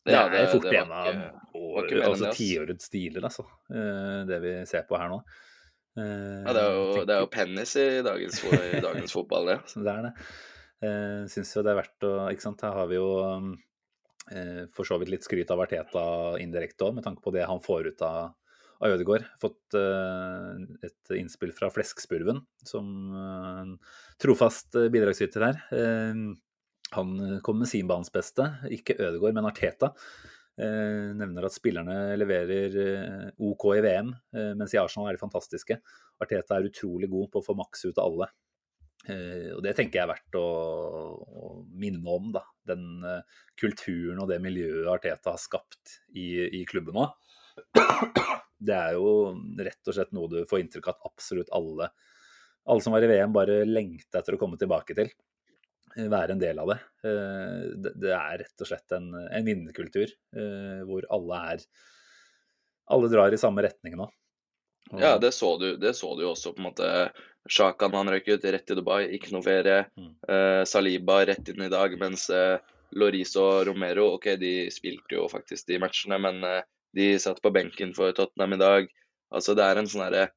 Det Ja, er fort det en av ikke- var år- ikke mer enn altså det, tiårets dealer, altså. eh, Det vi ser på her nå. Eh, Ja, det er jo, tenker- det er jo pennis i dagens, i dagens fotball, det. Ja. det er det. Eh, Syns jo det er verdt å Ikke sant, her har vi jo eh, for så vidt litt skryt av Arteta indirekte òg, med tanke på det han får ut av, av Ødegaard. Fått eh, et innspill fra Fleskspurven, som eh, en trofast eh, bidragsyter her. Eh, han kom med sin banens beste, ikke Ødegaard, men Arteta. Eh, nevner at spillerne leverer eh, OK i VM, eh, mens i Arsenal er de fantastiske. Arteta er utrolig god på å få maks ut av alle. Eh, og det tenker jeg er verdt å, å minne om, da. Den eh, kulturen og det miljøet Arteta har skapt i, i klubben nå. Det er jo rett og slett noe du får inntrykk av at absolutt alle, alle som var i VM, bare lengta etter å komme tilbake til. Eh, Være en del av det. Eh, Det, det er rett og slett en, en vinnerkultur eh, hvor alle er Alle drar i samme retning nå. Og- Ja, det så du, det så du også på en måte. Shakan han røyk ut rett til Dubai, ikke noe ferie. Mm. Eh, Saliba rett inn i dag, mens eh, Loris og Romero ok, de spilte jo faktisk de matchene, men eh, de satt på benken for Tottenham i dag. Altså Det er en sånn herre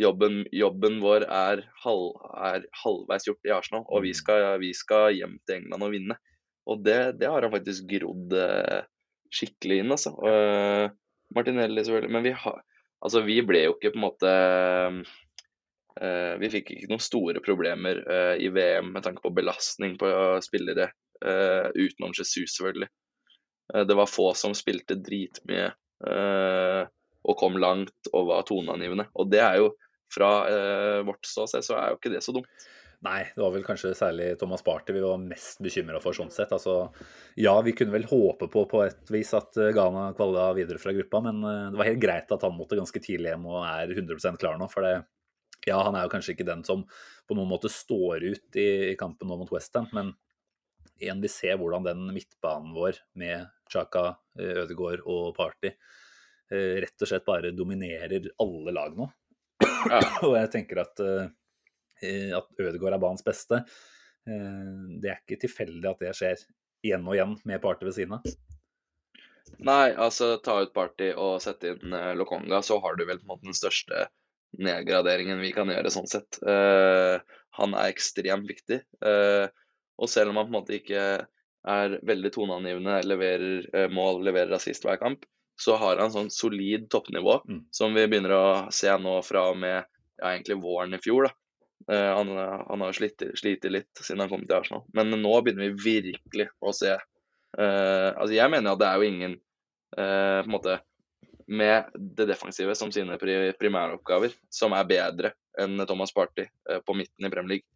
jobben, jobben vår er, halv, er halvveis gjort i Arsenal, og vi skal, vi skal hjem til England og vinne. Og det, det har han faktisk grodd eh, skikkelig inn, altså. Eh, Martinelli selvfølgelig. Men vi har Altså, vi ble jo ikke på en måte uh, Vi fikk ikke noen store problemer uh, i VM med tanke på belastning på spillere, utenom Jesus, selvfølgelig. Det var få som spilte dritmye og kom langt og var toneangivende. Og det er jo fra eh, vårt ståsted så er jo ikke det så dumt. Nei, det var vel kanskje særlig Thomas Party vi var mest bekymra for sånn sett. Altså, ja, vi kunne vel håpe på på et vis at eh, Ghana kvala videre fra gruppa, men eh, det var helt greit at han måtte ganske tidlig hjem og er 100% klar nå. For det, ja, han er jo kanskje ikke den som på noen måte står ut i, i kampen nå mot Westham, men igjen, vi ser hvordan den midtbanen vår med Chaka, eh, Ødegaard og Party eh, rett og slett bare dominerer alle lag nå. Ja. og jeg tenker at eh, at Ødegaard er banens beste. Det er ikke tilfeldig at det skjer igjen og igjen med Party ved siden av. Nei, altså ta ut Party og sette inn Lokonga, så har du vel på en måte den største nedgraderingen vi kan gjøre sånn sett. Uh, han er ekstremt viktig. Eh, og selv om han på en måte ikke er veldig toneangivende, leverer eh, mål, leverer assist hver kamp, så har han sånn solid toppnivå Mm. som vi begynner å se nå fra og med ja, egentlig våren i fjor. da. Eh, han, han har slitt, slitt litt siden han kom til Arsenal, men nå begynner vi virkelig å se Uh, Altså, jeg mener at det er jo ingen uh, på en måte med det defensive som sine pri primæroppgaver, som er bedre enn Thomas Party på midten i Premier League.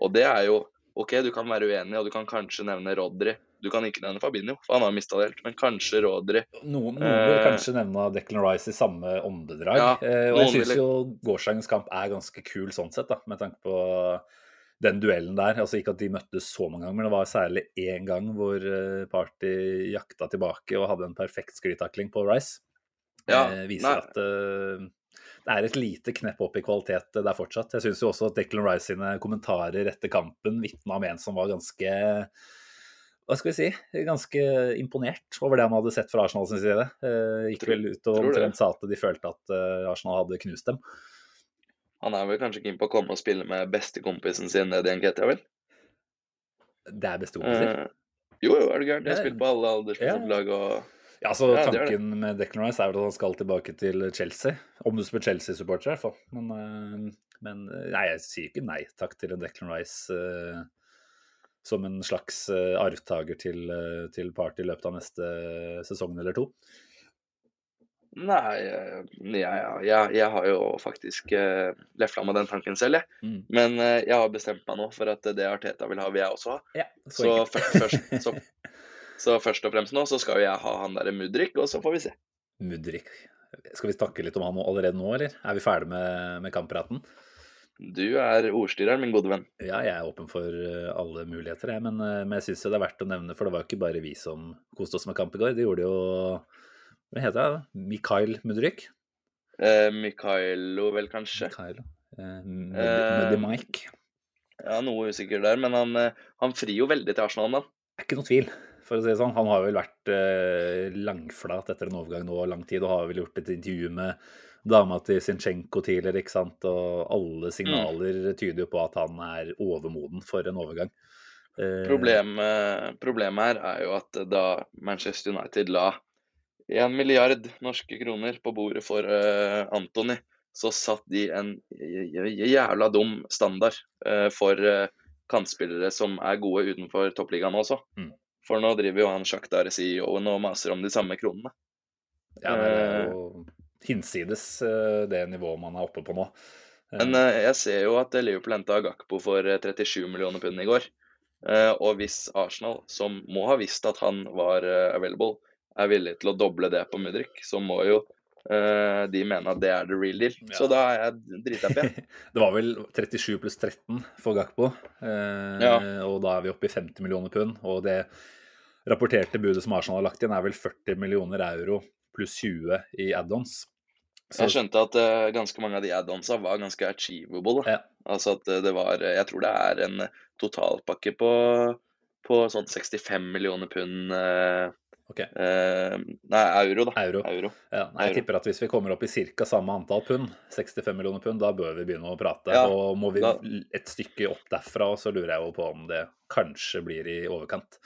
Og det er jo OK, du kan være uenig, og du kan kanskje nevne Rodri. Du kan ikke nevne Fabinho, for han har mista det helt, men kanskje Rodri. Noen, noen vil Eh. kanskje nevne Declan Rice i samme åndedrag. Ja, eh, og jeg syns vil- jo gårsdagens kamp er ganske kul sånn sett, da, med tanke på den duellen der. Altså Ikke at de møttes så mange ganger, men det var særlig én gang hvor eh, Party jakta tilbake og hadde en perfekt sklitakling på Rice. Ja, eh, viser nei. at eh, det er et lite knepp opp i kvalitet der fortsatt. Jeg syns jo også at Declan Rice sine kommentarer etter kampen vitna om en som var ganske hva skal vi si, ganske imponert over det han hadde sett fra Arsenal sin side. Eh, gikk Tror- vel ut og omtrent sa at de følte at eh, Arsenal hadde knust dem. Han er vel kanskje keen på å komme og spille med bestekompisen sin i Nketia, vel? Det er bestekompiser. Eh, jo, jo, er det gæren. De har spilt på alle alderslag og Ja, så ja, det er det. Tanken med Declan Rice er vel at han skal tilbake til Chelsea. Om du spør Chelsea-supporter, i hvert fall. Men, eh, men eh, nei, jeg sier ikke nei takk til en Declan Rice uh, som en slags uh, arvtaker til, uh, til Party i løpet av neste sesong eller to? Nei, eh, jeg, jeg, har jo faktisk uh, lefla med den tanken selv, jeg. Mm. Men jeg har bestemt meg nå for at det Arteta vil ha, vil jeg også ha. Ja, så, Så, først, først, så, så først og fremst nå så skal jo jeg ha han derre Mudrik, og så får vi se. Mudrik. Skal vi snakke litt om han allerede nå, eller? Er vi ferdig med, med kamppraten? Du er ordstyreren, min gode venn. Ja, jeg er åpen for eh, alle muligheter, jeg. Men, eh, men jeg syns det er verdt å nevne, for det var jo ikke bare vi som koste oss med kamp i går. Det gjorde jo Hva heter det? Mikael Mudrik? Eh, Mikaelo, vel kanskje. Mikhailo. Eh, Muddy Eh, Mike. Ja, noe usikker der, men han, eh, han frir jo veldig til Arsenal, da. Det er ikke noe tvil, for å si det sånn. Han har vel vært eh, langflat etter en overgang nå lang tid, og har vel gjort et intervju med dama til Sinchenko tidligere, ikke sant. Og alle signaler tyder jo på at han er overmoden for en overgang. Eh, Problemet, problemet her er jo at da Manchester United la én milliard norske kroner på bordet for eh, Anthony, så satt de en jævla dum standard eh, for uh, kantspillere som er gode utenfor toppligaen også. Mm. For nå driver jo han Shakhtar CEO-en og maser om de samme kronene. Ja, det er jo hinsides eh, det nivået man er oppe på nå. Eh, Men eh, jeg ser jo at Liverpool henta Gakpo for eh, 37 millioner pund i går. Eh, og hvis Arsenal, som må ha visst at han var eh, available, er villig til å doble det på Mudrik, så må jo eh, de mener at det er the real deal. Ja. Så da er jeg drithappy. Det var vel 37 pluss 13 for Gakpo, uh, Ja. og da er vi oppe i 50 millioner pund. Og det rapporterte budet som Arsenal har lagt inn, er vel 40 millioner euro pluss 20 i add-ons. Så- Jeg skjønte at uh, ganske mange av de add-onsa var ganske achievable. Ja. Altså at det var Jeg tror det er en totalpakke på, på sånn 65 millioner pund eh, Ok. eh, Nei, euro, da. Euro. euro. Ja, nei, jeg Euro. tipper at hvis vi kommer opp i ca. samme antall pund, 65 millioner pund, da bør vi begynne å prate. Ja, og må vi da- et stykke opp derfra, så lurer jeg jo på om det kanskje blir i overkant.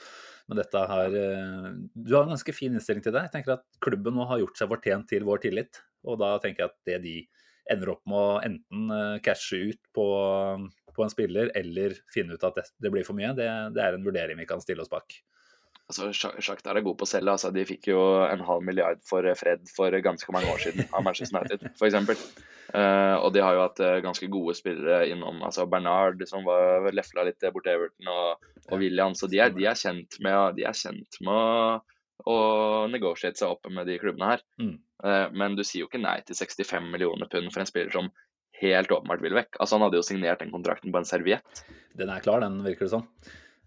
Men dette har eh, Du har en ganske fin innstilling til det. Jeg tenker at klubben nå har gjort seg fortjent til vår tillit. Og da tenker jeg at det de ender opp med å enten eh, cashe ut på, på en spiller, eller finne ut at det, det blir for mye, det, det er en vurdering vi kan stille oss bak. Altså, Sha- Shakhtar er god på å selge. Altså, de fikk jo en halv milliard for eh, Fred for ganske mange år siden av Manchester United, f.eks. Uh, og de har jo hatt eh, ganske gode spillere innom. altså Bernard, som var lefla litt borti Everton, og, og William. Så de er, de er kjent med, de er kjent med å, å negotiate seg opp med de klubbene her. Mm. Uh, men du sier jo ikke nei til 65 millioner pund for en spiller som helt åpenbart vil vekk. Altså Han hadde jo signert den kontrakten på en serviett. Den er klar, den, virker det som.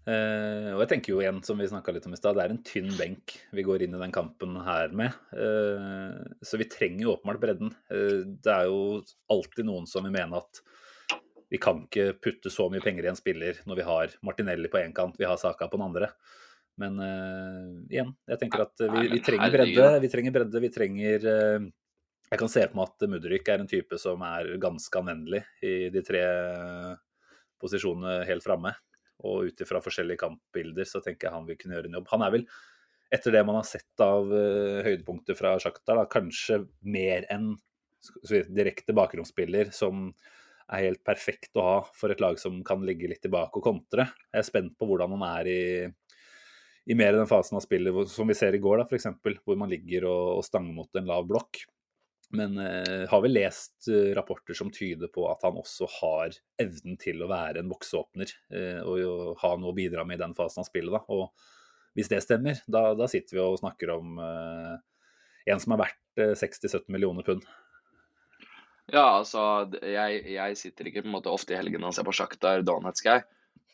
Eh, og jeg tenker jo igjen, som vi snakka litt om i stad, det er en tynn benk vi går inn i den kampen her med. Uh, så vi trenger jo åpenbart bredden. Uh, det er jo alltid noen som vil mene at vi kan ikke putte så mye penger i en spiller når vi har Martinelli på én kant, vi har Saka på den andre. Men igjen, jeg tenker at vi, vi trenger bredde. Vi trenger bredde, vi trenger Jeg kan se for meg at Mudrik er en type som er ganske anvendelig i de tre posisjonene helt framme. Og ut ifra forskjellige kampbilder så tenker jeg han vil kunne gjøre en jobb. Han er vel, etter det man har sett av uh, høydepunkter fra Shakhtar, da, kanskje mer enn direkte bakromsspiller som er helt perfekt å ha for et lag som kan ligge litt tilbake og kontre. Jeg er spent på hvordan han er i, i mer den fasen av spillet som vi ser i går, da, f.eks., hvor man ligger og, og stanger mot en lav blokk. Men eh, har vel lest eh, rapporter som tyder på at han også har evnen til å være en boksåpner eh, og jo ha noe å bidra med i den fasen av spillet. Da. Og hvis det stemmer, da, da sitter vi og snakker om eh, en som er verdt eh, 60-70 millioner pund. Ja, altså, jeg, jeg sitter ikke på en måte ofte i helgene og ser på Sjaktar Donetskij.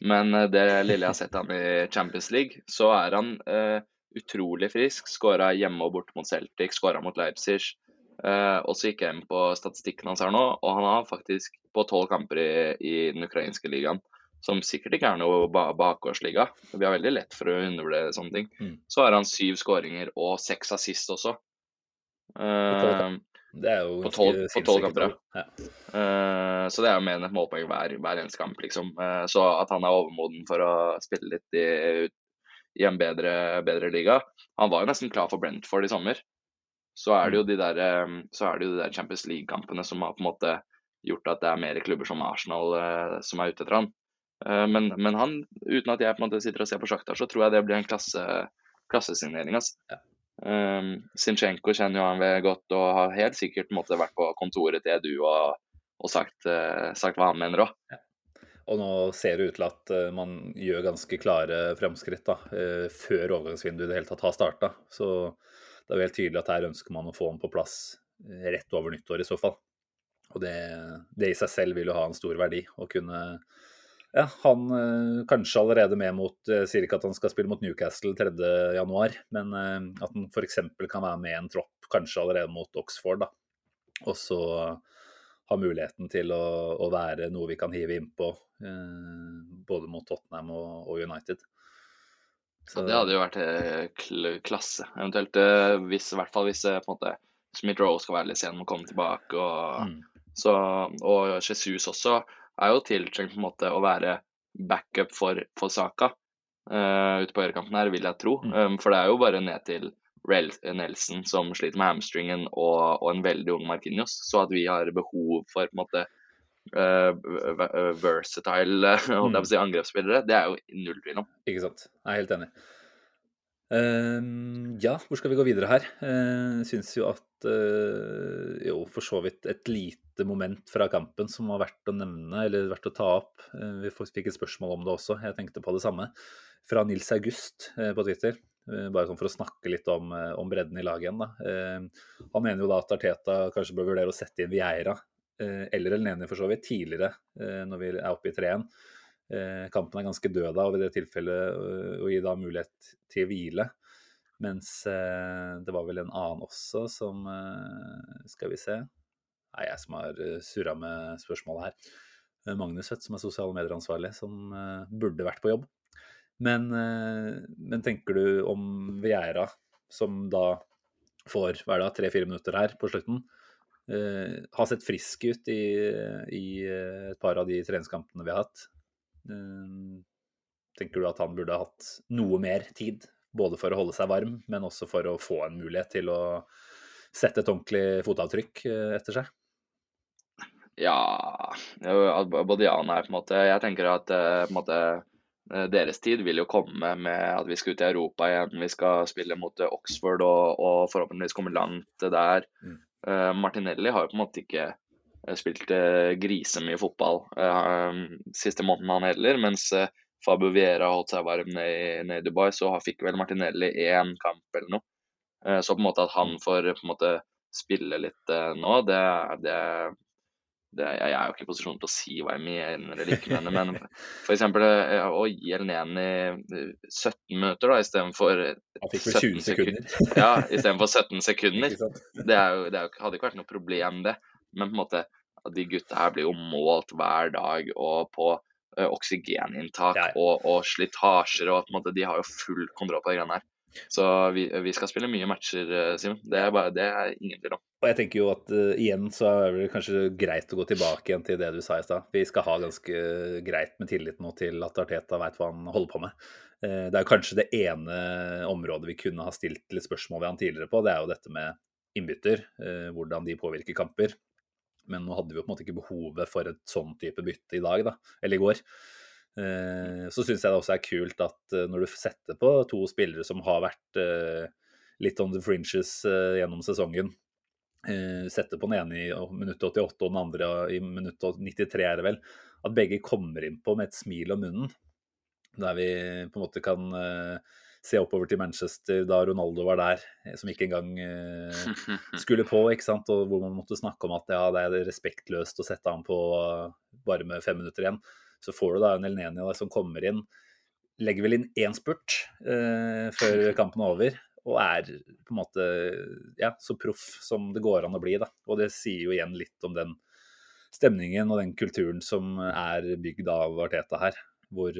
Men eh, det lille jeg har sett han i Champions League, så er han eh, utrolig frisk. Skåra hjemme og borte mot Celtic, skåra mot Leipzig. Eh, og så gikk jeg inn på statistikken hans her nå, og han har faktisk på tolv kamper i, i den ukrainske ligaen, som sikkert ikke er noe ba bakgårdsliga. Vi har veldig lett for å undervurdere sånne ting. Mm. Så har han syv skåringer og seks assist også. Eh, Det er jo På tolv- kamper, ja. Eh, så det er jo mer enn et målpoeng hver, hver eneste kamp, liksom. Eh, så at han er overmoden for å spille litt i, i en bedre, bedre liga Han var jo nesten klar for Brentford i sommer. Så er det jo de der, eh, så det jo de der Champions League-kampene som har på en måte gjort at det er mer klubber som Arsenal eh, som er ute etter han. Eh, men, men han, uten at jeg på en måte sitter og ser på Sjaktar, så tror jeg det blir en klasse, klassesignering. Altså. Ja. Um, Sinchenko kjenner jo han ved godt og har helt sikkert måtte, vært på kontoret til Edu og, og sagt, uh, sagt, hva han mener òg. Og nå ser det ut til at uh, man gjør ganske klare fremskritt da, uh, før overgangsvinduet i det hele tatt har starta. Så det er jo helt tydelig at her ønsker man å få den på plass rett over nyttår i så fall. Og det, det i seg selv vil jo ha en stor verdi. Å kunne ja, han øh, kanskje allerede med mot øh, Sier ikke at han skal spille mot Newcastle 3.1, men at han f.eks. kan være med i en tropp kanskje allerede mot Oxford. da. Og så ha muligheten til å, å, være noe vi kan hive innpå både mot Tottenham og, og United. Så... Det hadde jo vært klasse. Eventuelt hvis, i hvert fall hvis på en måte Smith Rowe skal være litt sen og komme tilbake. Og, mm. så, og Jesus også er jo tiltrengt på en måte å være backup for, for Saka uh, ute på høyrekanten her, vil jeg tro. Mm. Um, for det er jo bare ned til Nelson som sliter med hamstringen, og, og en veldig ung Markinios. Så at vi har behov for på en måte uh, versatile mm. si, angrepsspillere, det er jo null tvil om. Ikke sant. Jeg er helt enig. Uh, ja, hvor skal vi gå videre her? Uh, syns jo at uh, Jo, for så vidt et lite moment fra kampen som var verdt å nevne, eller verdt å ta opp. Uh, vi fikk et spørsmål om det også, jeg tenkte på det samme. Fra Nils August på Twitter. bare sånn for å snakke litt om, om bredden i laget igjen. Da. han mener jo da at Arteta kanskje bør vurdere å sette inn Vieira, eller Elneni for så vidt, tidligere når vi er oppe i 3-1. Eh, kampen er ganske død da, og i det tilfellet å gi da mulighet til hvile. Mens eh, det var vel en annen også som eh, Skal vi se. Det er jeg som har surra med spørsmålet her. Magnus Hødt, som er sosiale medier-ansvarlig, som burde vært på jobb. Men, men tenker du om Vieira, som da får hva er det, tre-fire minutter her på slutten, har sett frisk ut i, i et par av de treningskampene vi har hatt. Uh, tenker du at han burde hatt noe mer tid, både for å holde seg varm, men også for å få en mulighet til å sette et ordentlig fotavtrykk uh, etter seg? Ja Både ja og nei, på en måte. Jeg tenker at eh, måte, deres tid vil jo komme med at vi skal ut i Europa igjen. Vi skal spille mot Oxford og, og forhåpentligvis komme langt der. Mm. Martinelli har jo på en måte ikke spilt uh, grisemye fotball uh, siste måneden, han heller. Mens Fabio Viera holdt seg varm nede i, Dubai, så fikk vel Martinelli én kamp eller noe. Så på en måte at han får på en måte spille litt nå, det, det, det, Jeg er jo ikke i posisjon til å si hva jeg mener eller ikke mener, men f.eks. å gi Elneni 17 minutter da, istedenfor 17 sekunder. ja, istedenfor 17 sekunder. Det, jo, det jo, hadde ikke vært noe problem, det. Men på en måte, de gutta her blir jo målt hver dag og på uh, oksygeninntak ja. og, og, slitasjer. og måte, De har jo full kontroll på de greiene her. Så vi, vi, skal spille mye matcher, Simen. Det, det, er ingen tvil om. Og jeg tenker jo at uh, igjen så er det kanskje greit å gå tilbake igjen til det du sa i stad. Vi skal ha ganske greit med tillit nå til at Arteta veit hva han holder på med. Uh, det er kanskje det ene området vi kunne ha stilt litt spørsmål ved han tidligere på. Det er jo dette med innbytter. Uh, hvordan de påvirker kamper. Men nå hadde vi jo på en måte ikke behovet for et sånn type bytte i dag, da, eller i går. Eh, så syns jeg det også er kult at eh, når du setter på to spillere som har vært eh, litt on the fringes gjennom sesongen, setter på den ene i minutt 88 og den andre i minutt 93, er det vel, at begge kommer innpå med et smil om munnen. Der vi på en måte kan se oppover til Manchester da Ronaldo var der, eh, som ikke engang skulle på. ikke sant? Og hvor man måtte snakke om at ja, det er respektløst å sette ham på bare med fem minutter igjen. Så får du da en Elneni som kommer inn, legger vel inn én spurt eh, før kampen er over. Og er på en måte ja, så proff som det går an å bli. da. Og det sier jo igjen litt om den stemningen og den kulturen som er bygd av Arteta her. Hvor,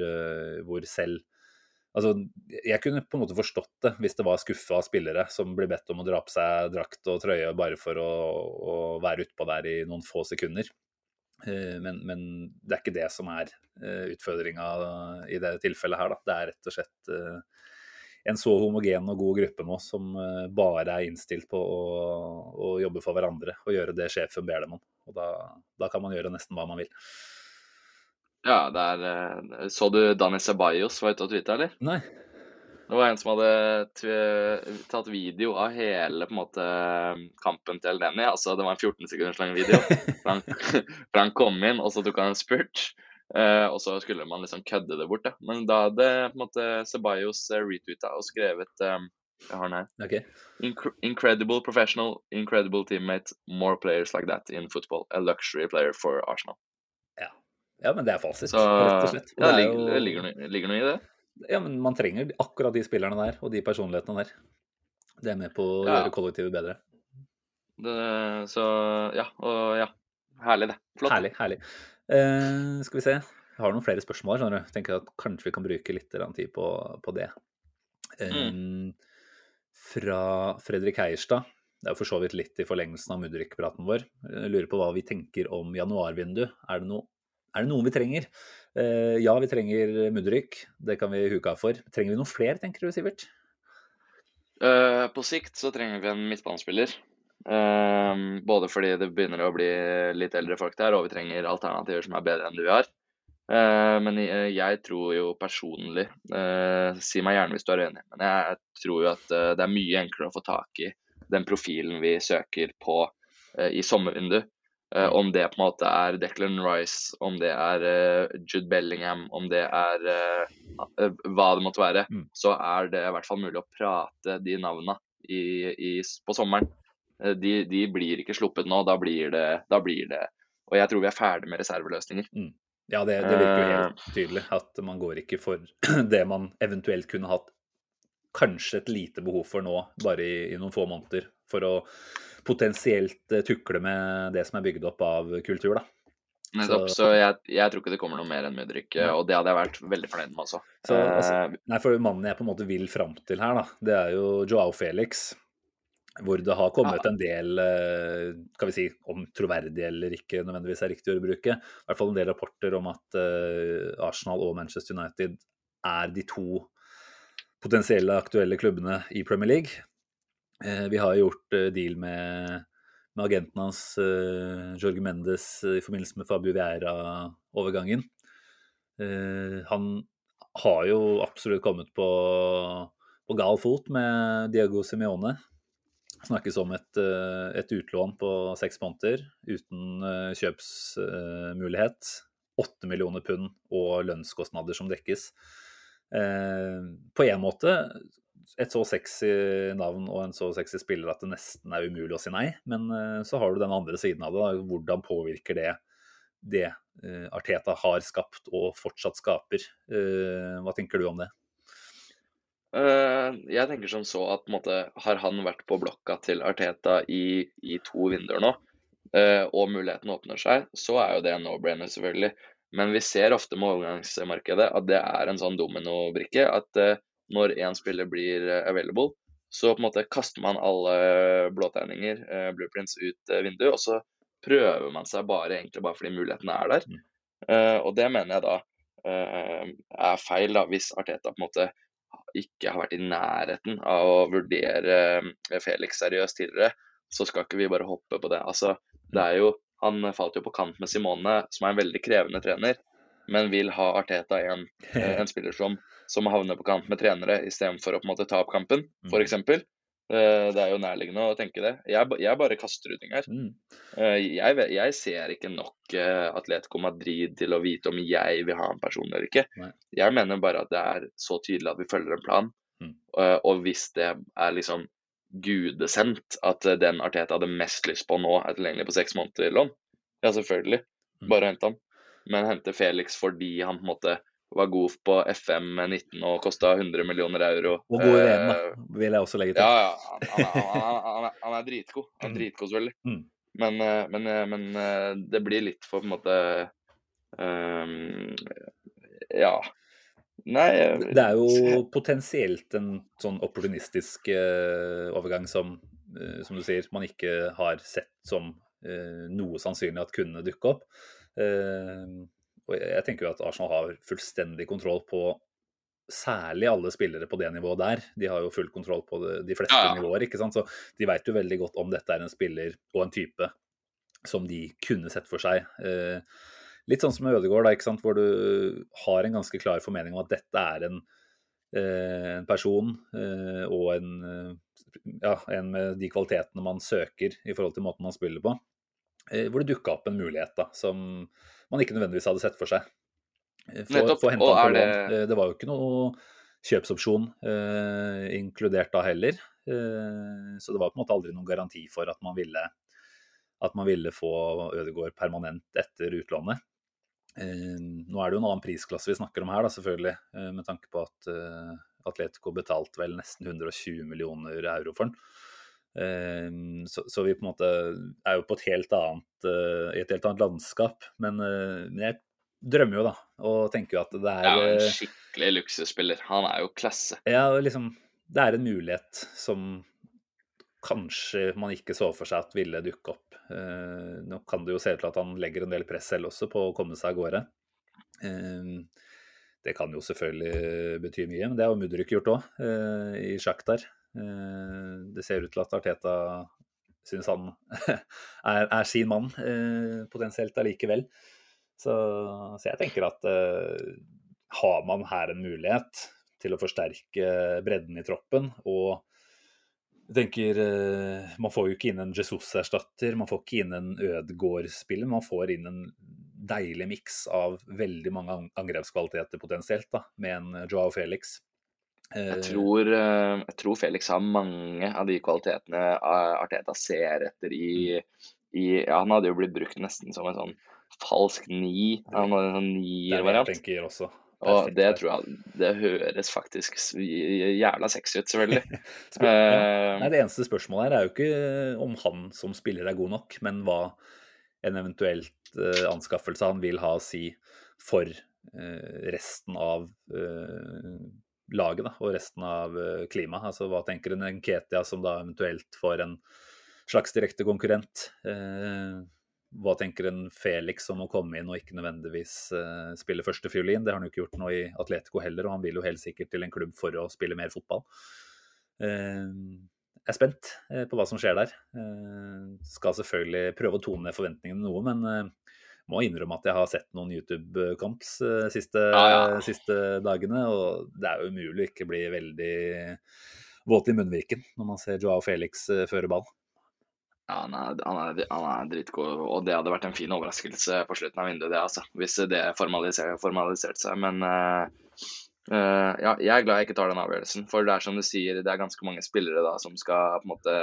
hvor selv Altså, jeg kunne på en måte forstått det hvis det var skuffa spillere som blir bedt om å dra på seg drakt og trøye bare for å, å være utpå der i noen få sekunder. Eh, men, men, det er ikke det som er eh, utfordringa i det tilfellet her. Da. Det er rett og slett eh, en så homogen og god gruppe nå som bare er innstilt på å, å jobbe for hverandre og gjøre det sjefen ber dem om. Og da, da kan man gjøre nesten hva man vil. Ja, det er eh, Så du Dani Ceballos var ute og tvitra, eller? Nei. Det var en som hadde tatt video av hele måte kampen til Lenny. Altså, det var en 14 sekunders lang video. For han, for han kom inn, og så tok han en spurt. Eh, og så skulle man liksom kødde det bort. Da. Men da hadde på en måte Ceballos eh, retweeta og skrevet um, Jeg har den her. Okay. Incre incredible professional, incredible teammate, more players like that in football. A luxury player for Arsenal. Ja, men det er fasit, Så rett og slett. Og ja, det ligger, jo- det ligger, noe, ligger noe i det. Ja, men man trenger akkurat de spillerne der, og de personlighetene der. Det er med på å Ja. gjøre kollektivet bedre. det. Så ja, og ja. Herlig, det. Flott. Herlig, herlig. Eh, skal vi se. Jeg har noen flere spørsmål. skjønner du. Tenker at Kanskje vi kan bruke litt tid på, på det. Eh, Fra Fredrik Heierstad. Det er for så vidt litt i forlengelsen av Mudrik-praten vår. Jeg lurer på hva vi tenker om januarvindu. Er det, no, er det noe vi trenger? Eh, ja, vi trenger Mudrik. Det kan vi huke av for. Trenger vi noen flere, tenker du, Sivert? Uh, på sikt så trenger vi en midtbanespiller. Eh, både fordi det begynner å bli litt eldre folk der, og vi trenger alternativer som er bedre enn det vi har. Uh, men jeg, jeg tror jo personlig, uh, si meg gjerne hvis du er uenig, men jeg tror jo at uh, det er mye enklere å få tak i den profilen vi søker på eh, i sommervindu. Om det på en måte er Declan Rice, om det er Jude Bellingham, om det er hva det måtte være, Mm. så er det i hvert fall mulig å prate de navna i, i, på sommeren. Eh, De, de blir ikke sluppet nå, da blir, det, da blir det Og jeg tror vi er ferdig med reserveløsninger. Ja, det, det virker jo Eh. helt tydelig at man går ikke for det man eventuelt kunne hatt kanskje et lite behov for nå, bare i, i noen få måneder, for å potensielt eh, tukle med det som er bygd opp av kultur, da. Nettopp, Så- så jeg, jeg tror ikke det kommer noe mer enn Mudrik, ja. og det hadde jeg vært veldig fornøyd med altså. Så, altså, Nei, for mannen jeg på en måte vil fram til her, da, det er jo Joao Felix. Hvor det har kommet en del, kan vi si, om troverdig eller ikke nødvendigvis er riktig å bruke, i hvert fall en del rapporter om at eh, Arsenal og Manchester United er de to potensielle aktuelle klubbene i Premier League. Eh, vi har gjort eh, deal med, med agenten hans, eh, Jorge Mendes, eh, i forbindelse med Fabio Vieira-overgangen. Eh, han har jo absolutt kommet på, på gal fot med Diego Simione. Snakkes om et, eh, et utlån på seks måneder uten eh, kjøpsmulighet. Åtte millioner pund og lønnskostnader som dekkes. Eh, På en måte et så sexy navn og en så sexy spiller at det nesten er umulig å si nei. Men så har du den andre siden av det. da. Hvordan påvirker det det Arteta har skapt og fortsatt skaper? Hva tenker du om det? Eh, jeg tenker som så at måte, har han vært på blokka til Arteta i, i to vinduer nå, eh, og muligheten åpner seg, så er jo det en no-brainer, selvfølgelig. Men vi ser ofte med overgangsmarkedet at det er en sånn dominobrikke. At eh, når én spiller blir available, så på en måte kaster man alle blåtegninger, blueprints, ut vinduet, og så prøver man seg bare egentlig bare fordi mulighetene er der. Mm. Og det mener jeg da er feil, da, hvis Arteta på en måte ikke har vært i nærheten av å vurdere eh, Felix seriøst tidligere, så skal ikke vi bare hoppe på det. Altså, det er jo, han falt jo på kant med Simone, som er en veldig krevende trener, men vil ha Arteta en, eh, en spiller som, som havner på kant med trenere istedenfor å på en måte ta opp kampen, f.eks. Det er jo nærliggende å tenke det. Jeg, jeg bare kaster ut ting her. Mm. Eh, Jeg, jeg ser ikke nok eh, Atletico Madrid til å vite om jeg vil ha en person eller ikke. Nei. Jeg mener bare at det er så tydelig at vi følger en plan. Mm. Eh, Og hvis det er liksom gudesendt at eh, den Arteta hadde mest lyst på nå, er tilgjengelig på seks måneder lån, ja selvfølgelig, Mm. bare hente han. Men hente Felix fordi han på en måte var god på FM 19 og kosta 100 millioner euro. Og god i VM, Eh, da, vil jeg også legge til. ja, ja. Han, han, han, han, han, er, han er dritgod. Han er Mm. dritgod, selvfølgelig. Mm. Men, eh, men, eh, men eh, det blir litt for på en måte um, Ja. Nei eh, Det er jo potensielt en sånn opportunistisk uh, overgang som, uh, som du sier, man ikke har sett som uh, noe sannsynlig at kunne dukke opp. Eh, og jeg tenker jo at Arsenal har fullstendig kontroll på særlig alle spillere på det nivået der. De har jo full kontroll på de fleste Ja, ja. nivåer, ikke sant. Så de veit jo veldig godt om dette er en spiller og en type som de kunne sett for seg. Eh, litt sånn som med Ødegaard, da, ikke sant? hvor du har en ganske klar formening om at dette er en, eh, en person eh, og en, ja, en med de kvalitetene man søker i forhold til måten man spiller på. Hvor det dukka opp en mulighet da, som man ikke nødvendigvis hadde sett for seg. For, Nettopp, få hentet og er det- Eh, Det var jo ikke noe kjøpsopsjon eh, inkludert da heller. Eh, så det var på en måte aldri noen garanti for at man ville, at man ville få Ødegaard permanent etter utlånet. Eh, nå er det jo en annen prisklasse vi snakker om her, da, selvfølgelig, eh, med tanke på at eh, Atletico betalte vel nesten 120 millioner euro for den. Eh, så, så vi på en måte er jo på et helt annet, eh, i et helt annet landskap. Men, eh, men jeg drømmer jo, da, og tenker jo at det Det er jo er en eh, skikkelig luksusspiller. Han er jo klasse. ja, liksom, det er en mulighet som kanskje man ikke så for seg at ville dukke opp. Nå kan det jo se ut til at han legger en del press selv også på å komme seg av gårde. Eh, det kan jo selvfølgelig bety mye, men det har jo Mudryk gjort òg, i Sjaktar. Eh, det ser ut til at Arteta syns han er, er sin mann, eh, potensielt allikevel. Så, så jeg tenker at eh, har man her en mulighet til å forsterke bredden i troppen, og jeg tenker eh, Man får jo ikke inn en Jesus-erstatter, man får ikke inn en Ødegård-spiller. Man får inn en deilig miks av veldig mange angrepskvaliteter potensielt, da, med en Joao Felix. Eh, Jeg tror, eh, jeg tror Felix har mange av de kvalitetene Arteta ser etter i, i ja, Han hadde jo blitt brukt nesten som en sånn falsk ni. Han hadde en sånn det er hva jeg nier-variant. også. Og det tror jeg Det høres faktisk jævla sexy ut, selvfølgelig. Spør- ja. Eh, Nei, Det eneste spørsmålet her er jo ikke om han som spiller er god nok, men hva en eventuelt eh, anskaffelse han vil ha å si for eh, resten av eh, laget da, og resten av eh, klimaet. Altså, hva tenker en Nketia som da eventuelt får en slags direkte konkurrent? Eh, hva tenker en Felix om å komme inn og ikke nødvendigvis eh, spille førstefiolin? Det har han jo ikke gjort nå i Atletico heller, og han vil jo helt sikkert til en klubb for å spille mer fotball. Eh, jeg er spent eh, på hva som skjer der. Eh, skal selvfølgelig prøve å tone ned forventningene noe, men må innrømme at jeg har sett noen YouTube-kamps de siste, Ja, ja. siste dagene, og det er jo umulig å ikke bli veldig våt i munnviken når man ser Joao Felix eh, føre ball. Ja, han er, han, er, han er dritgod, og det hadde vært en fin overraskelse på slutten av vinduet, det, altså. Hvis det formaliserte formalisert seg. Men uh, uh, ja, jeg er glad jeg ikke tar den avgjørelsen. For det er som du sier, det er ganske mange spillere da som skal på en måte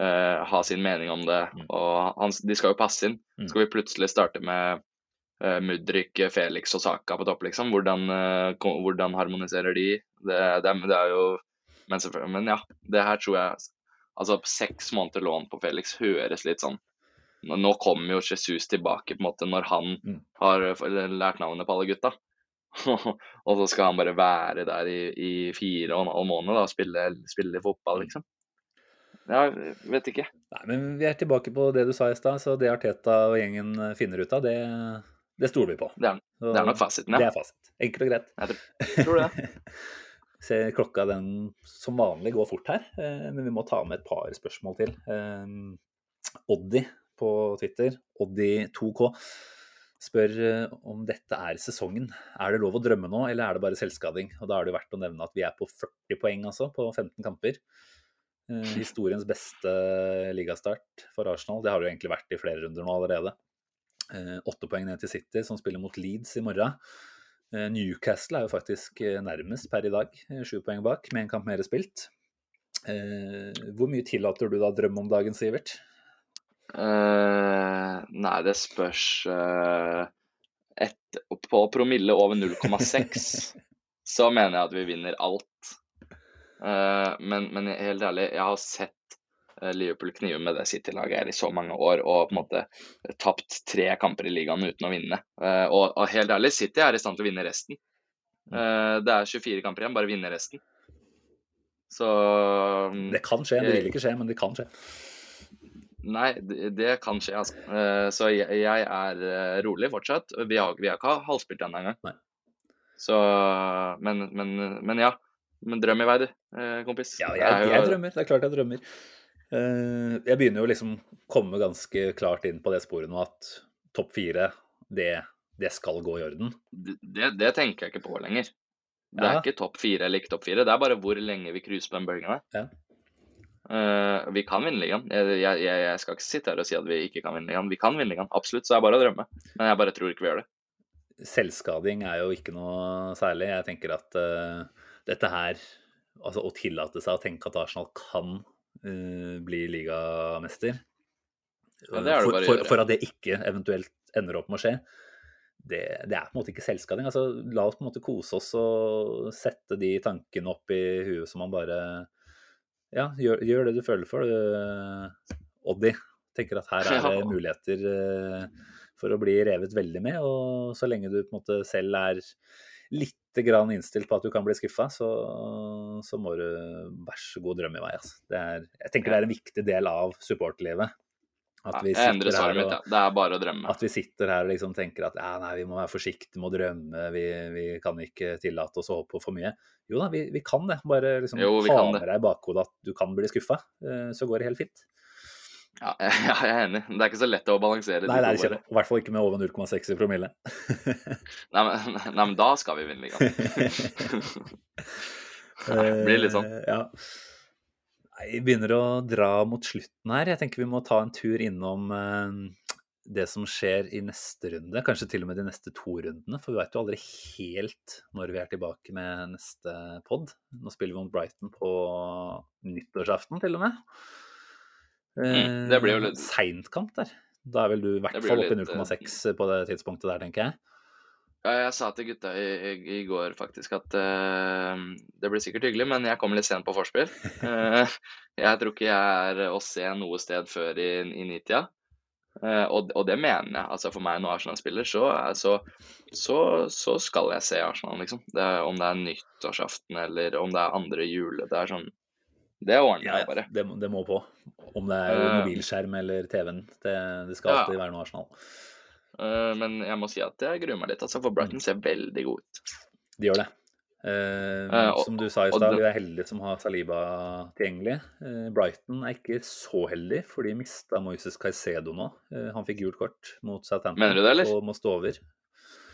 eh, ha sin mening om det. Mm. Og han, de skal jo passe inn. Mm. Skal vi plutselig starte med uh, Mudrik, Felix og Saka på topp, liksom? Hvordan, uh, hvordan harmoniserer de? Det, det, det er jo men, men ja, det her tror jeg Altså, seks måneder lån på Felix høres litt sånn Nå nå kommer jo Jesus tilbake på en måte når han Mm. har lært navnet på alle gutta. og så skal han bare være der i, i fire og en halv måned da, og spille, spille fotball, liksom. Jeg vet ikke. Nei, men vi er tilbake på det du sa i stad, så det Arteta og gjengen eh, finner ut av, det, det stoler vi på. Det er, det er nok fasiten, ja. Det er fasit. Enkelt og greit. Jeg tror- tror det. Ser klokka den som vanlig går fort her, eh, men vi må ta med et par spørsmål til. Eh, Oddi på Twitter, Oddi2k, spør om dette er sesongen. Er det lov å drømme nå, eller er det bare selvskading? Og Da er det verdt å nevne at vi er på 40 poeng, altså, på 15 kamper. Eh, historiens beste ligastart for Arsenal. Det har det jo egentlig vært i flere runder nå allerede. Eh, Åtte poeng ned til City, som spiller mot Leeds i morgen. Eh, Newcastle er jo faktisk eh, nærmest per i dag, sju poeng bak, med en kamp mer spilt. Eh, hvor mye tillater du da drømme om dagen, Sivert? Uh, nei, det spørs uh, et, På promille over 0,6 så mener jeg at vi vinner alt. Eh, men, men helt ærlig, jeg har sett eh, Liverpool knive med det City-laget her i så mange år og på en måte tapt tre kamper i ligaen uten å vinne. Eh, og, og helt ærlig, City er i stand til å vinne resten. Eh, det er 24 kamper igjen, bare vinne resten. Så mm, Det kan skje, det vil ikke skje, men det kan skje. Nei, det, det kan skje, altså. Så jeg, er rolig fortsatt. Vi har, vi har ikke halvspilt ennå engang. Så men, men, men ja. Men drøm i vei, du, eh, kompis. Ja, jeg, jeg drømmer. Det er klart jeg drømmer. Eh, Jeg begynner jo liksom komme ganske klart inn på det sporet nå at topp fire, det det skal gå i orden. Det, det, tenker jeg ikke på lenger. Det er Ja. ikke topp fire eller ikke topp fire. Det er bare hvor lenge vi cruiser på den bølgen der. Ja. Uh, vi kan vinne ligaen. Jeg, jeg, jeg skal ikke sitte her og si at vi ikke kan vinne ligaen. Vi kan vinne ligaen, absolutt. Så det er bare å drømme. Men jeg bare tror ikke vi gjør det. Selvskading er jo ikke noe særlig. Jeg tenker at eh, dette her Altså å tillate seg å tenke at Arsenal kan uh, bli ligamester Ja, det det for, for, for at det ikke eventuelt ender opp med å skje, det, det er på en måte ikke selvskading. Altså, la oss på en måte kose oss og sette de tankene opp i huet som man bare Ja, gjør, gjør det du føler for, du, Oddi. Tenker at her er det muligheter eh, for å bli revet veldig med. Og så lenge du på en måte selv er litt grann innstilt på at du kan bli skuffa, så, så må du vær så god drømme i vei. Altså. Det er, jeg tenker det er en viktig del av supportlivet. At vi og ja. Det er bare å drømme. at vi sitter her og liksom tenker at nei, vi må være forsiktige med å drømme, vi, vi kan ikke tillate oss å håpe på for mye. Jo da, vi, vi kan det. Bare liksom Jo, ha med deg i bakhodet at du kan bli skuffa, så går det helt fint. Ja, jeg er enig. Det er ikke så lett å balansere. Nei, det er ikke det. I hvert fall ikke med over 0,6 i promille. Nei, men, nei, men da skal vi vinne ligaen. Det blir litt sånn. Eh, Ja. Vi begynner å dra mot slutten her. Jeg tenker vi må ta en tur innom eh, det som skjer i neste runde. Kanskje til og med de neste to rundene, for vi veit jo aldri helt når vi er tilbake med neste pod. Nå spiller vi mot Brighton på nyttårsaften, til og med. Mm, det blir jo litt- Seint der. Da er vel du i hvert fall oppe i eh, 0,6 på det tidspunktet der, tenker jeg. Ja, jeg sa til gutta i, i, i går faktisk at uh, det blir sikkert hyggelig, men jeg kommer litt sent på forspill. Uh, jeg tror ikke jeg er å se noe sted før i, i nitida. Uh, og, og det mener jeg. altså For meg når Arsenal spiller, så, så, så, så skal jeg se Arsenal, liksom. Det er, om det er nyttårsaften eller om det er andre jule. Det er sånn Det ordner Ja, jeg ja, bare. det, det må på. Om det er Eh, mobilskjerm eller TV-en. Det, det skal Ja. alltid være noe Arsenal. Eh, men jeg må si at jeg gruer meg litt, altså, for Brighton ser veldig god ut. De gjør det. Eh, Eh, som du sa i stad, vi er heldige som har Saliba tilgjengelig. Brighton er ikke så heldig, for de mista Moises Caicedo nå. Han fikk gult kort mot Southampton Mener du det, eller? og må stå over.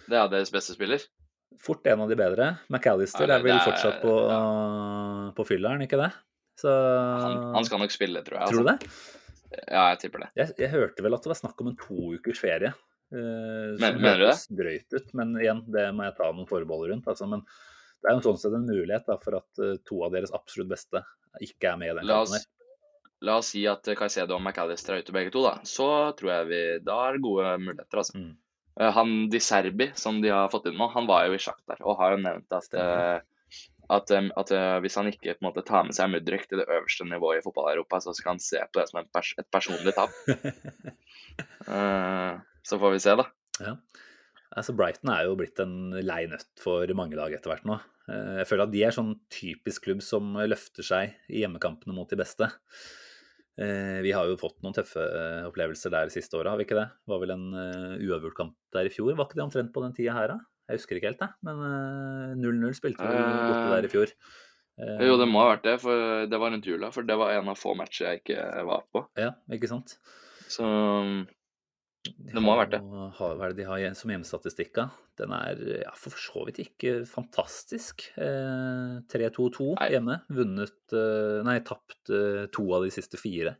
Det er deres beste spiller. Fort en av de bedre. McAllister Ja, det- er vel fortsatt på, på fylla, er ikke det? Så Han, han skal nok spille, tror jeg. Tror du Altså. det? Ja, jeg tipper det. Jeg, jeg hørte vel at det var snakk om en to ukers ferie. Uh, Men- mener du det? drøyt ut, men igjen, det må jeg ta noen forbehold rundt. Altså, men det er jo sånn sett en mulighet da, for at eh, to av deres absolutt beste ikke er med i den kampen. her. la oss si at Caicedo og McAllister er ute begge to, da. Så tror jeg vi Da er det gode muligheter, altså. Mm. Eh, Han Di Serbi, som de har fått inn nå, han var jo i sjakk der, og har jo nevnt at, Stemmer. At, at eh, hvis han ikke på en måte tar med seg Mudrik til det øverste nivået i fotball-Europa, så skal han se på det som pers et personlig tap. uh, Så får vi se, da. Ja. Altså Brighton er jo blitt en lei nøtt for mange lag etter hvert nå. Eh, Jeg føler at de er sånn typisk klubb som løfter seg i hjemmekampene mot de beste. Vi har jo fått noen tøffe opplevelser der de siste åra, har vi ikke det? Det var vel en uavgjort kamp der i fjor, var ikke det omtrent på den tida her, da? Jeg husker ikke helt, jeg. Men eh, 0-0 spilte vi borte der i fjor. Eh, Jo, det må ha vært det, for det var rundt jula. For det var en av få matcher jeg ikke var på. Ja, ikke sant? Så Det må ha vært det. hva er det de har som hjemmestatistikk? Den er ja, for så vidt ikke fantastisk. Eh, 3-2-2 hjemme. Vunnet eh, Nei, tapt eh, to av de siste fire.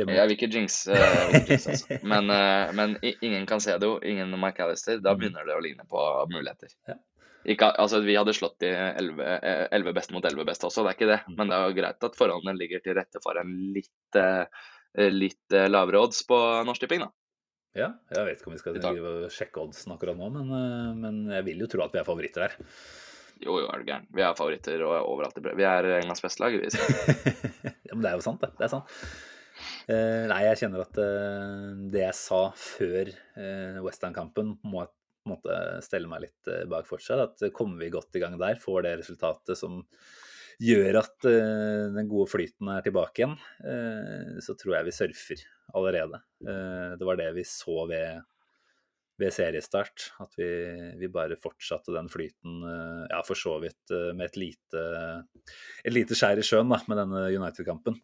Hjemme. Jeg vil ikke jinx, eh, jeg vil ikke altså. men, ingen kan se det jo ingen McAllister. Da Mm. begynner det å ligne på muligheter. Ja. Ikke, altså, vi hadde slått de 11, best 11 beste mot 11 best også, det er ikke det. Mm. Men det er jo greit at forholdene ligger til rette for en litt, eh, litt eh, lavere odds på Norsk Tipping, da. Ja, jeg vet ikke om vi skal I sjekke oddsen akkurat nå, men, eh, men jeg vil jo tro at vi er favoritter der. Jo, jo, er du gæren. Vi er favoritter og er overalt i brev. Vi er Englands beste lag, vi. Ja, men det er jo sant, det. Det er sant. Eh, nei, jeg kjenner at eh, det jeg sa før uh, Westham-kampen, må jeg på en måte stelle meg litt eh, bak fortsatt. At eh, kommer vi godt i gang der, får det resultatet som gjør at eh, den gode flyten er tilbake igjen, eh, så tror jeg vi surfer allerede. Eh, det var det vi så ved, ved seriestart. At vi, vi bare fortsatte den flyten, eh, ja, for så vidt eh, med et lite, et lite skjær i sjøen da, med denne United-kampen.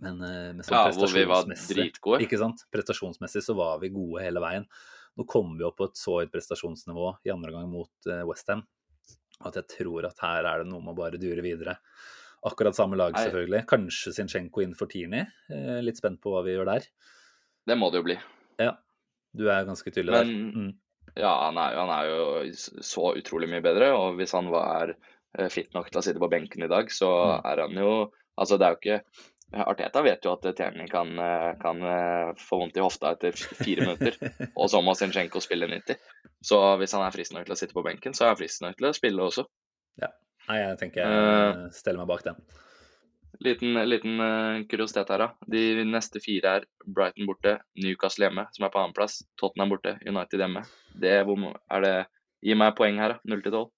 Men, med men sånn Ja, hvor vi var dritgode. Ikke sant? Prestasjonsmessig så var vi gode hele veien. Nå kommer vi opp på et så høyt prestasjonsnivå i andre gang mot uh, Westham at jeg tror at her er det noe med å bare dure videre. Akkurat samme lag, selvfølgelig. Kanskje Zinchenko inn for Tierney. Eh, litt spent på hva vi gjør der. Det må det jo bli. Ja, du er ganske tydelig Men- der. Mm. Ja, han er, jo- han er jo så utrolig mye bedre, og hvis han var eh, fit nok til å sitte på benken i dag, så Mm. er han jo Altså, det er jo ikke Arteta vet jo at Terni kan, eh, kan eh, få vondt i hofta etter fire minutter, og så må Zinchenko spille 90. Så hvis han er frisk nok til å sitte på benken, så er han frisk nok til å spille også. Nei, jeg tenker jeg Eh. steller meg bak den. Liten, liten eh, kuriositet her, da. De neste fire er Brighton borte, Newcastle hjemme, som er på annenplass, Tottenham borte, United hjemme. Det, er det Gi meg poeng her, da. 0 til 12.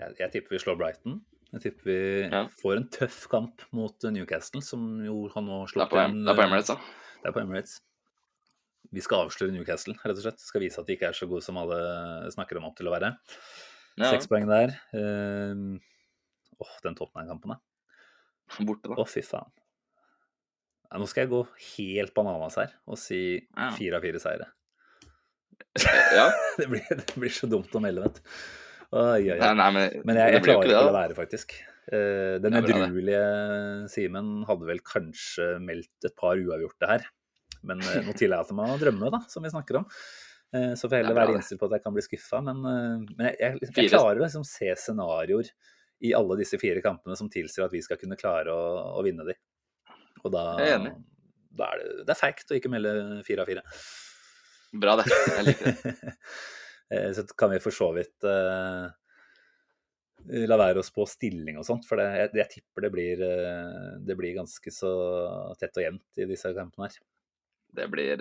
Jeg, jeg tipper vi slår Brighton. Jeg tipper vi Ja. får en tøff kamp mot eh, Newcastle, som jo har nå slått Em- det er på Emirates, da. Det er på Emirates. Vi skal avsløre Newcastle, rett og slett. Skal vise at de ikke er så gode som alle snakker dem opp til å være. Ja, Seks poeng der. Ehm, Åh, den Tottenham-kampen, da. borte, da. Å, fy faen. Ja, nå skal jeg gå helt bananas her og si fire av fire seire. Ja. Det blir, det blir så dumt å melde, vet du. Oi, oi, oi. Nei, nei, men, Men jeg, jeg klarer ikke det, å la være, faktisk. Uh, Den edruelige Simen hadde vel kanskje meldt et par uavgjorte her. Men uh, nå tillater meg å drømme, da, som vi snakker om. Uh, Så får jeg heller er være innstilt på at jeg kan bli skuffa. Men, men jeg, jeg, liksom- jeg klarer å liksom se scenarioer i alle disse fire kampene som tilsier at vi skal kunne klare å, å vinne de. Og da, da er det, det er feigt å ikke melde fire av fire. Bra, det. Jeg liker det. Eh, Så kan vi for så vidt eh, la være å spå stilling og sånt, for det, jeg, jeg tipper det blir, eh, det blir ganske så tett og jevnt i disse kampene her. Det blir,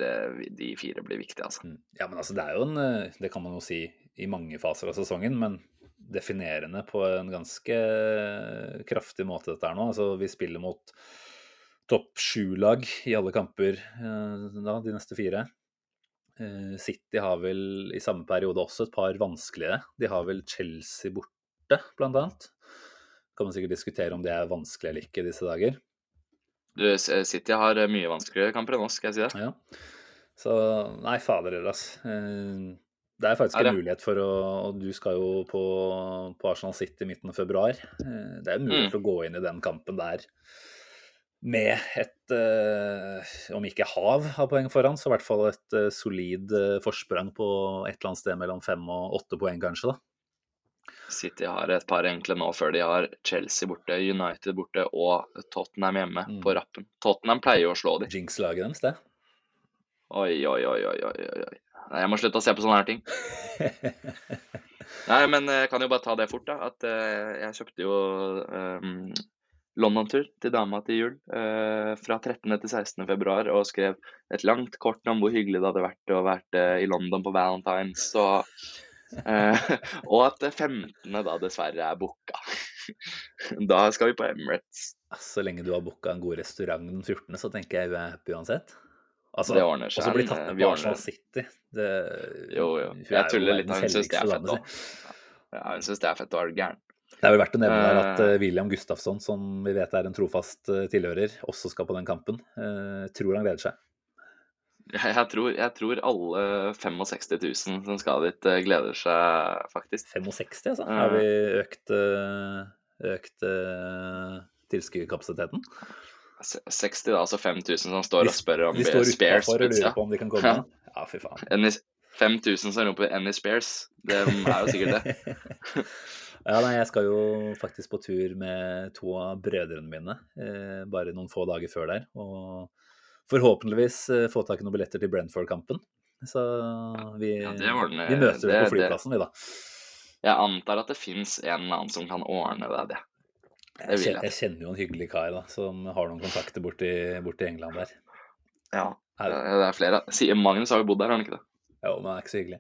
de fire blir viktige, altså. Mm. Ja, men altså det er jo en Det kan man jo si i mange faser av sesongen, men definerende på en ganske kraftig måte dette er nå. Altså vi spiller mot topp sju-lag i alle kamper da, de neste fire. Eh, City har vel i samme periode også et par vanskelige. De har vel Chelsea borte, blant annet. Kan man sikkert diskutere om det er vanskelig eller ikke disse dager. Du, City har eh, mye vanskeligere kamper enn oss, skal jeg si det. Ja. Så nei, fader heller. Eh, Det er faktisk en mulighet for å Og du skal jo på, på Arsenal City midten av februar. Eh, Det er jo mulighet Mm. å gå inn i den kampen der med et eh, Om ikke hav av poeng foran, så i hvert fall et eh, solid eh, forsprang på et eller annet sted mellom fem og åtte poeng, kanskje. da. City har et par enkle nå før de har Chelsea borte, United borte og Tottenham hjemme Mm. på rappen. Tottenham pleier jo å slå dem. Jinx-laget deres, det. Oi, oi, oi, oi, oi. Nei, jeg må slutte å se på sånne her ting. Nei, men jeg kan jo bare ta det fort, da. At jeg kjøpte jo um, London-tur til dama til jul eh, fra 13. til 16. februar og skrev et langt kort om hvor hyggelig det hadde vært å vært eh, i London på Valentines. Og, eh, og at det 15. da dessverre er booka. da skal vi på Emirates. Så lenge du har booka en god restaurant den 14., så tenker jeg hun er happy uansett. Altså, Det ordner seg, Og så blir tatt med på Arsenal. City. Det, Jo, jo. Jeg tuller litt. Hun syns det er fett òg. Ja, hun syns det er fett å være gæren. Det er vel verdt å nevne der at Eh. eh, William Gustafsson, som vi vet er en trofast eh, tilhører, også skal på den kampen. Tror han gleder seg. Jeg, tror, jeg tror alle 65 000 som skal dit, gleder seg, faktisk. 65, altså. Har vi økt, økt tilskuerkapasiteten? 60, da, altså 5000 som står og spør om De står spares utafor og lurer på om de kan komme. Ja, fy faen. Any- 5000 som roper 'any spares'. Det er jo sikkert det. ja, nei, jeg skal jo faktisk på tur med to av brødrene mine eh, bare noen få dager før der. Og forhåpentligvis eh, få tak i noen billetter til Brentford-kampen. Så vi, Ja, det ordner- vi møter det- på flyplassen, vi, da. Jeg antar at det fins en eller annen som kan ordne deg det. Det Jeg kjenner, jeg. jeg kjenner jo en hyggelig kar da, som har noen kontakter borti, borti England der. Ja, det er flere. Magnus har jo bodd der, har han ikke det? Jo, men det er ikke så hyggelig.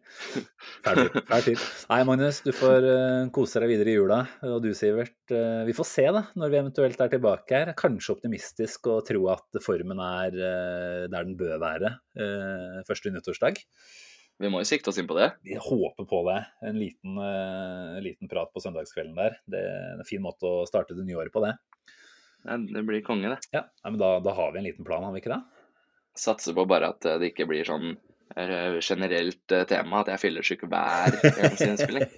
Ferdig. Ferdig. Nei, Magnus, du får eh, kose deg videre i jula. Og du, Sivert. eh, vi får se da, når vi eventuelt er tilbake her. Kanskje optimistisk og tro at formen er eh, der den bør være første nyttårsdag. Vi må jo sikte oss inn på det. Vi håper på det. En liten, en liten prat på søndagskvelden der. Det er en fin måte å starte det nye året på, det. Det blir konge, det. Ja, men da, da har vi en liten plan, har vi ikke det? satser på bare at det ikke blir sånn generelt eh, tema at jeg fyllesyk hver eneste innspilling.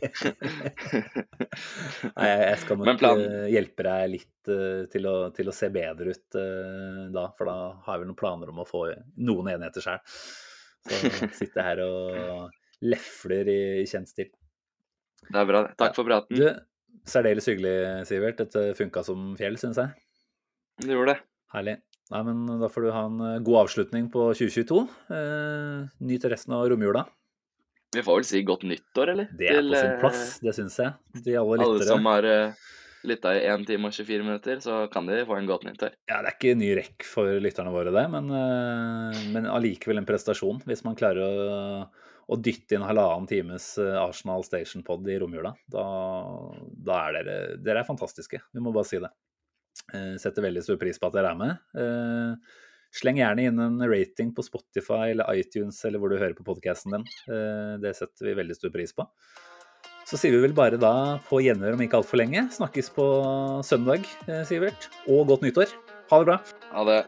Nei, jeg skal nok eh, hjelpe deg litt eh, til å, til å se bedre ut eh, da, for da har jeg vel noen planer om å få noen enheter sjøl. Så sitter her og lefler i, i kjent stil. Det er bra. det. Takk for praten. Du, særdeles hyggelig, Sivert. Dette funka som fjell, syns jeg. Det gjorde det. Herlig. Nei, men Da får du ha en eh, god avslutning på 2022. Eh, nyt resten av romjula. Vi får vel si godt nyttår, eller? Det er på sin eh, plass, det syns jeg. De alle Alle som har uh, lytta i 1 time og 24 minutter, så kan de få en godt nyttår. Ja, Det er ikke ny rekk for lytterne våre, det, men, eh, men allikevel en prestasjon. Hvis man klarer å, å dytte inn halvannen times eh, Arsenal Station-pod i romjula. Da, da er dere, dere er fantastiske. Vi må bare si det. Eh, Setter veldig stor pris på at dere er med. Eh, Sleng gjerne inn en rating på Spotify eller iTunes eller hvor du hører på podkasten din. Eh, Det setter vi veldig stor pris på. Så sier vi vel bare da på gjenhør om ikke altfor lenge. Snakkes på søndag, eh, Sivert. Og godt nyttår. Ha det bra. Ha det.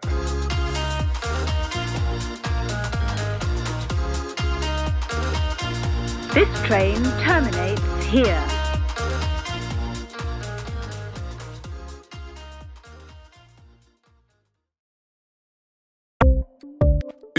This train terminates here.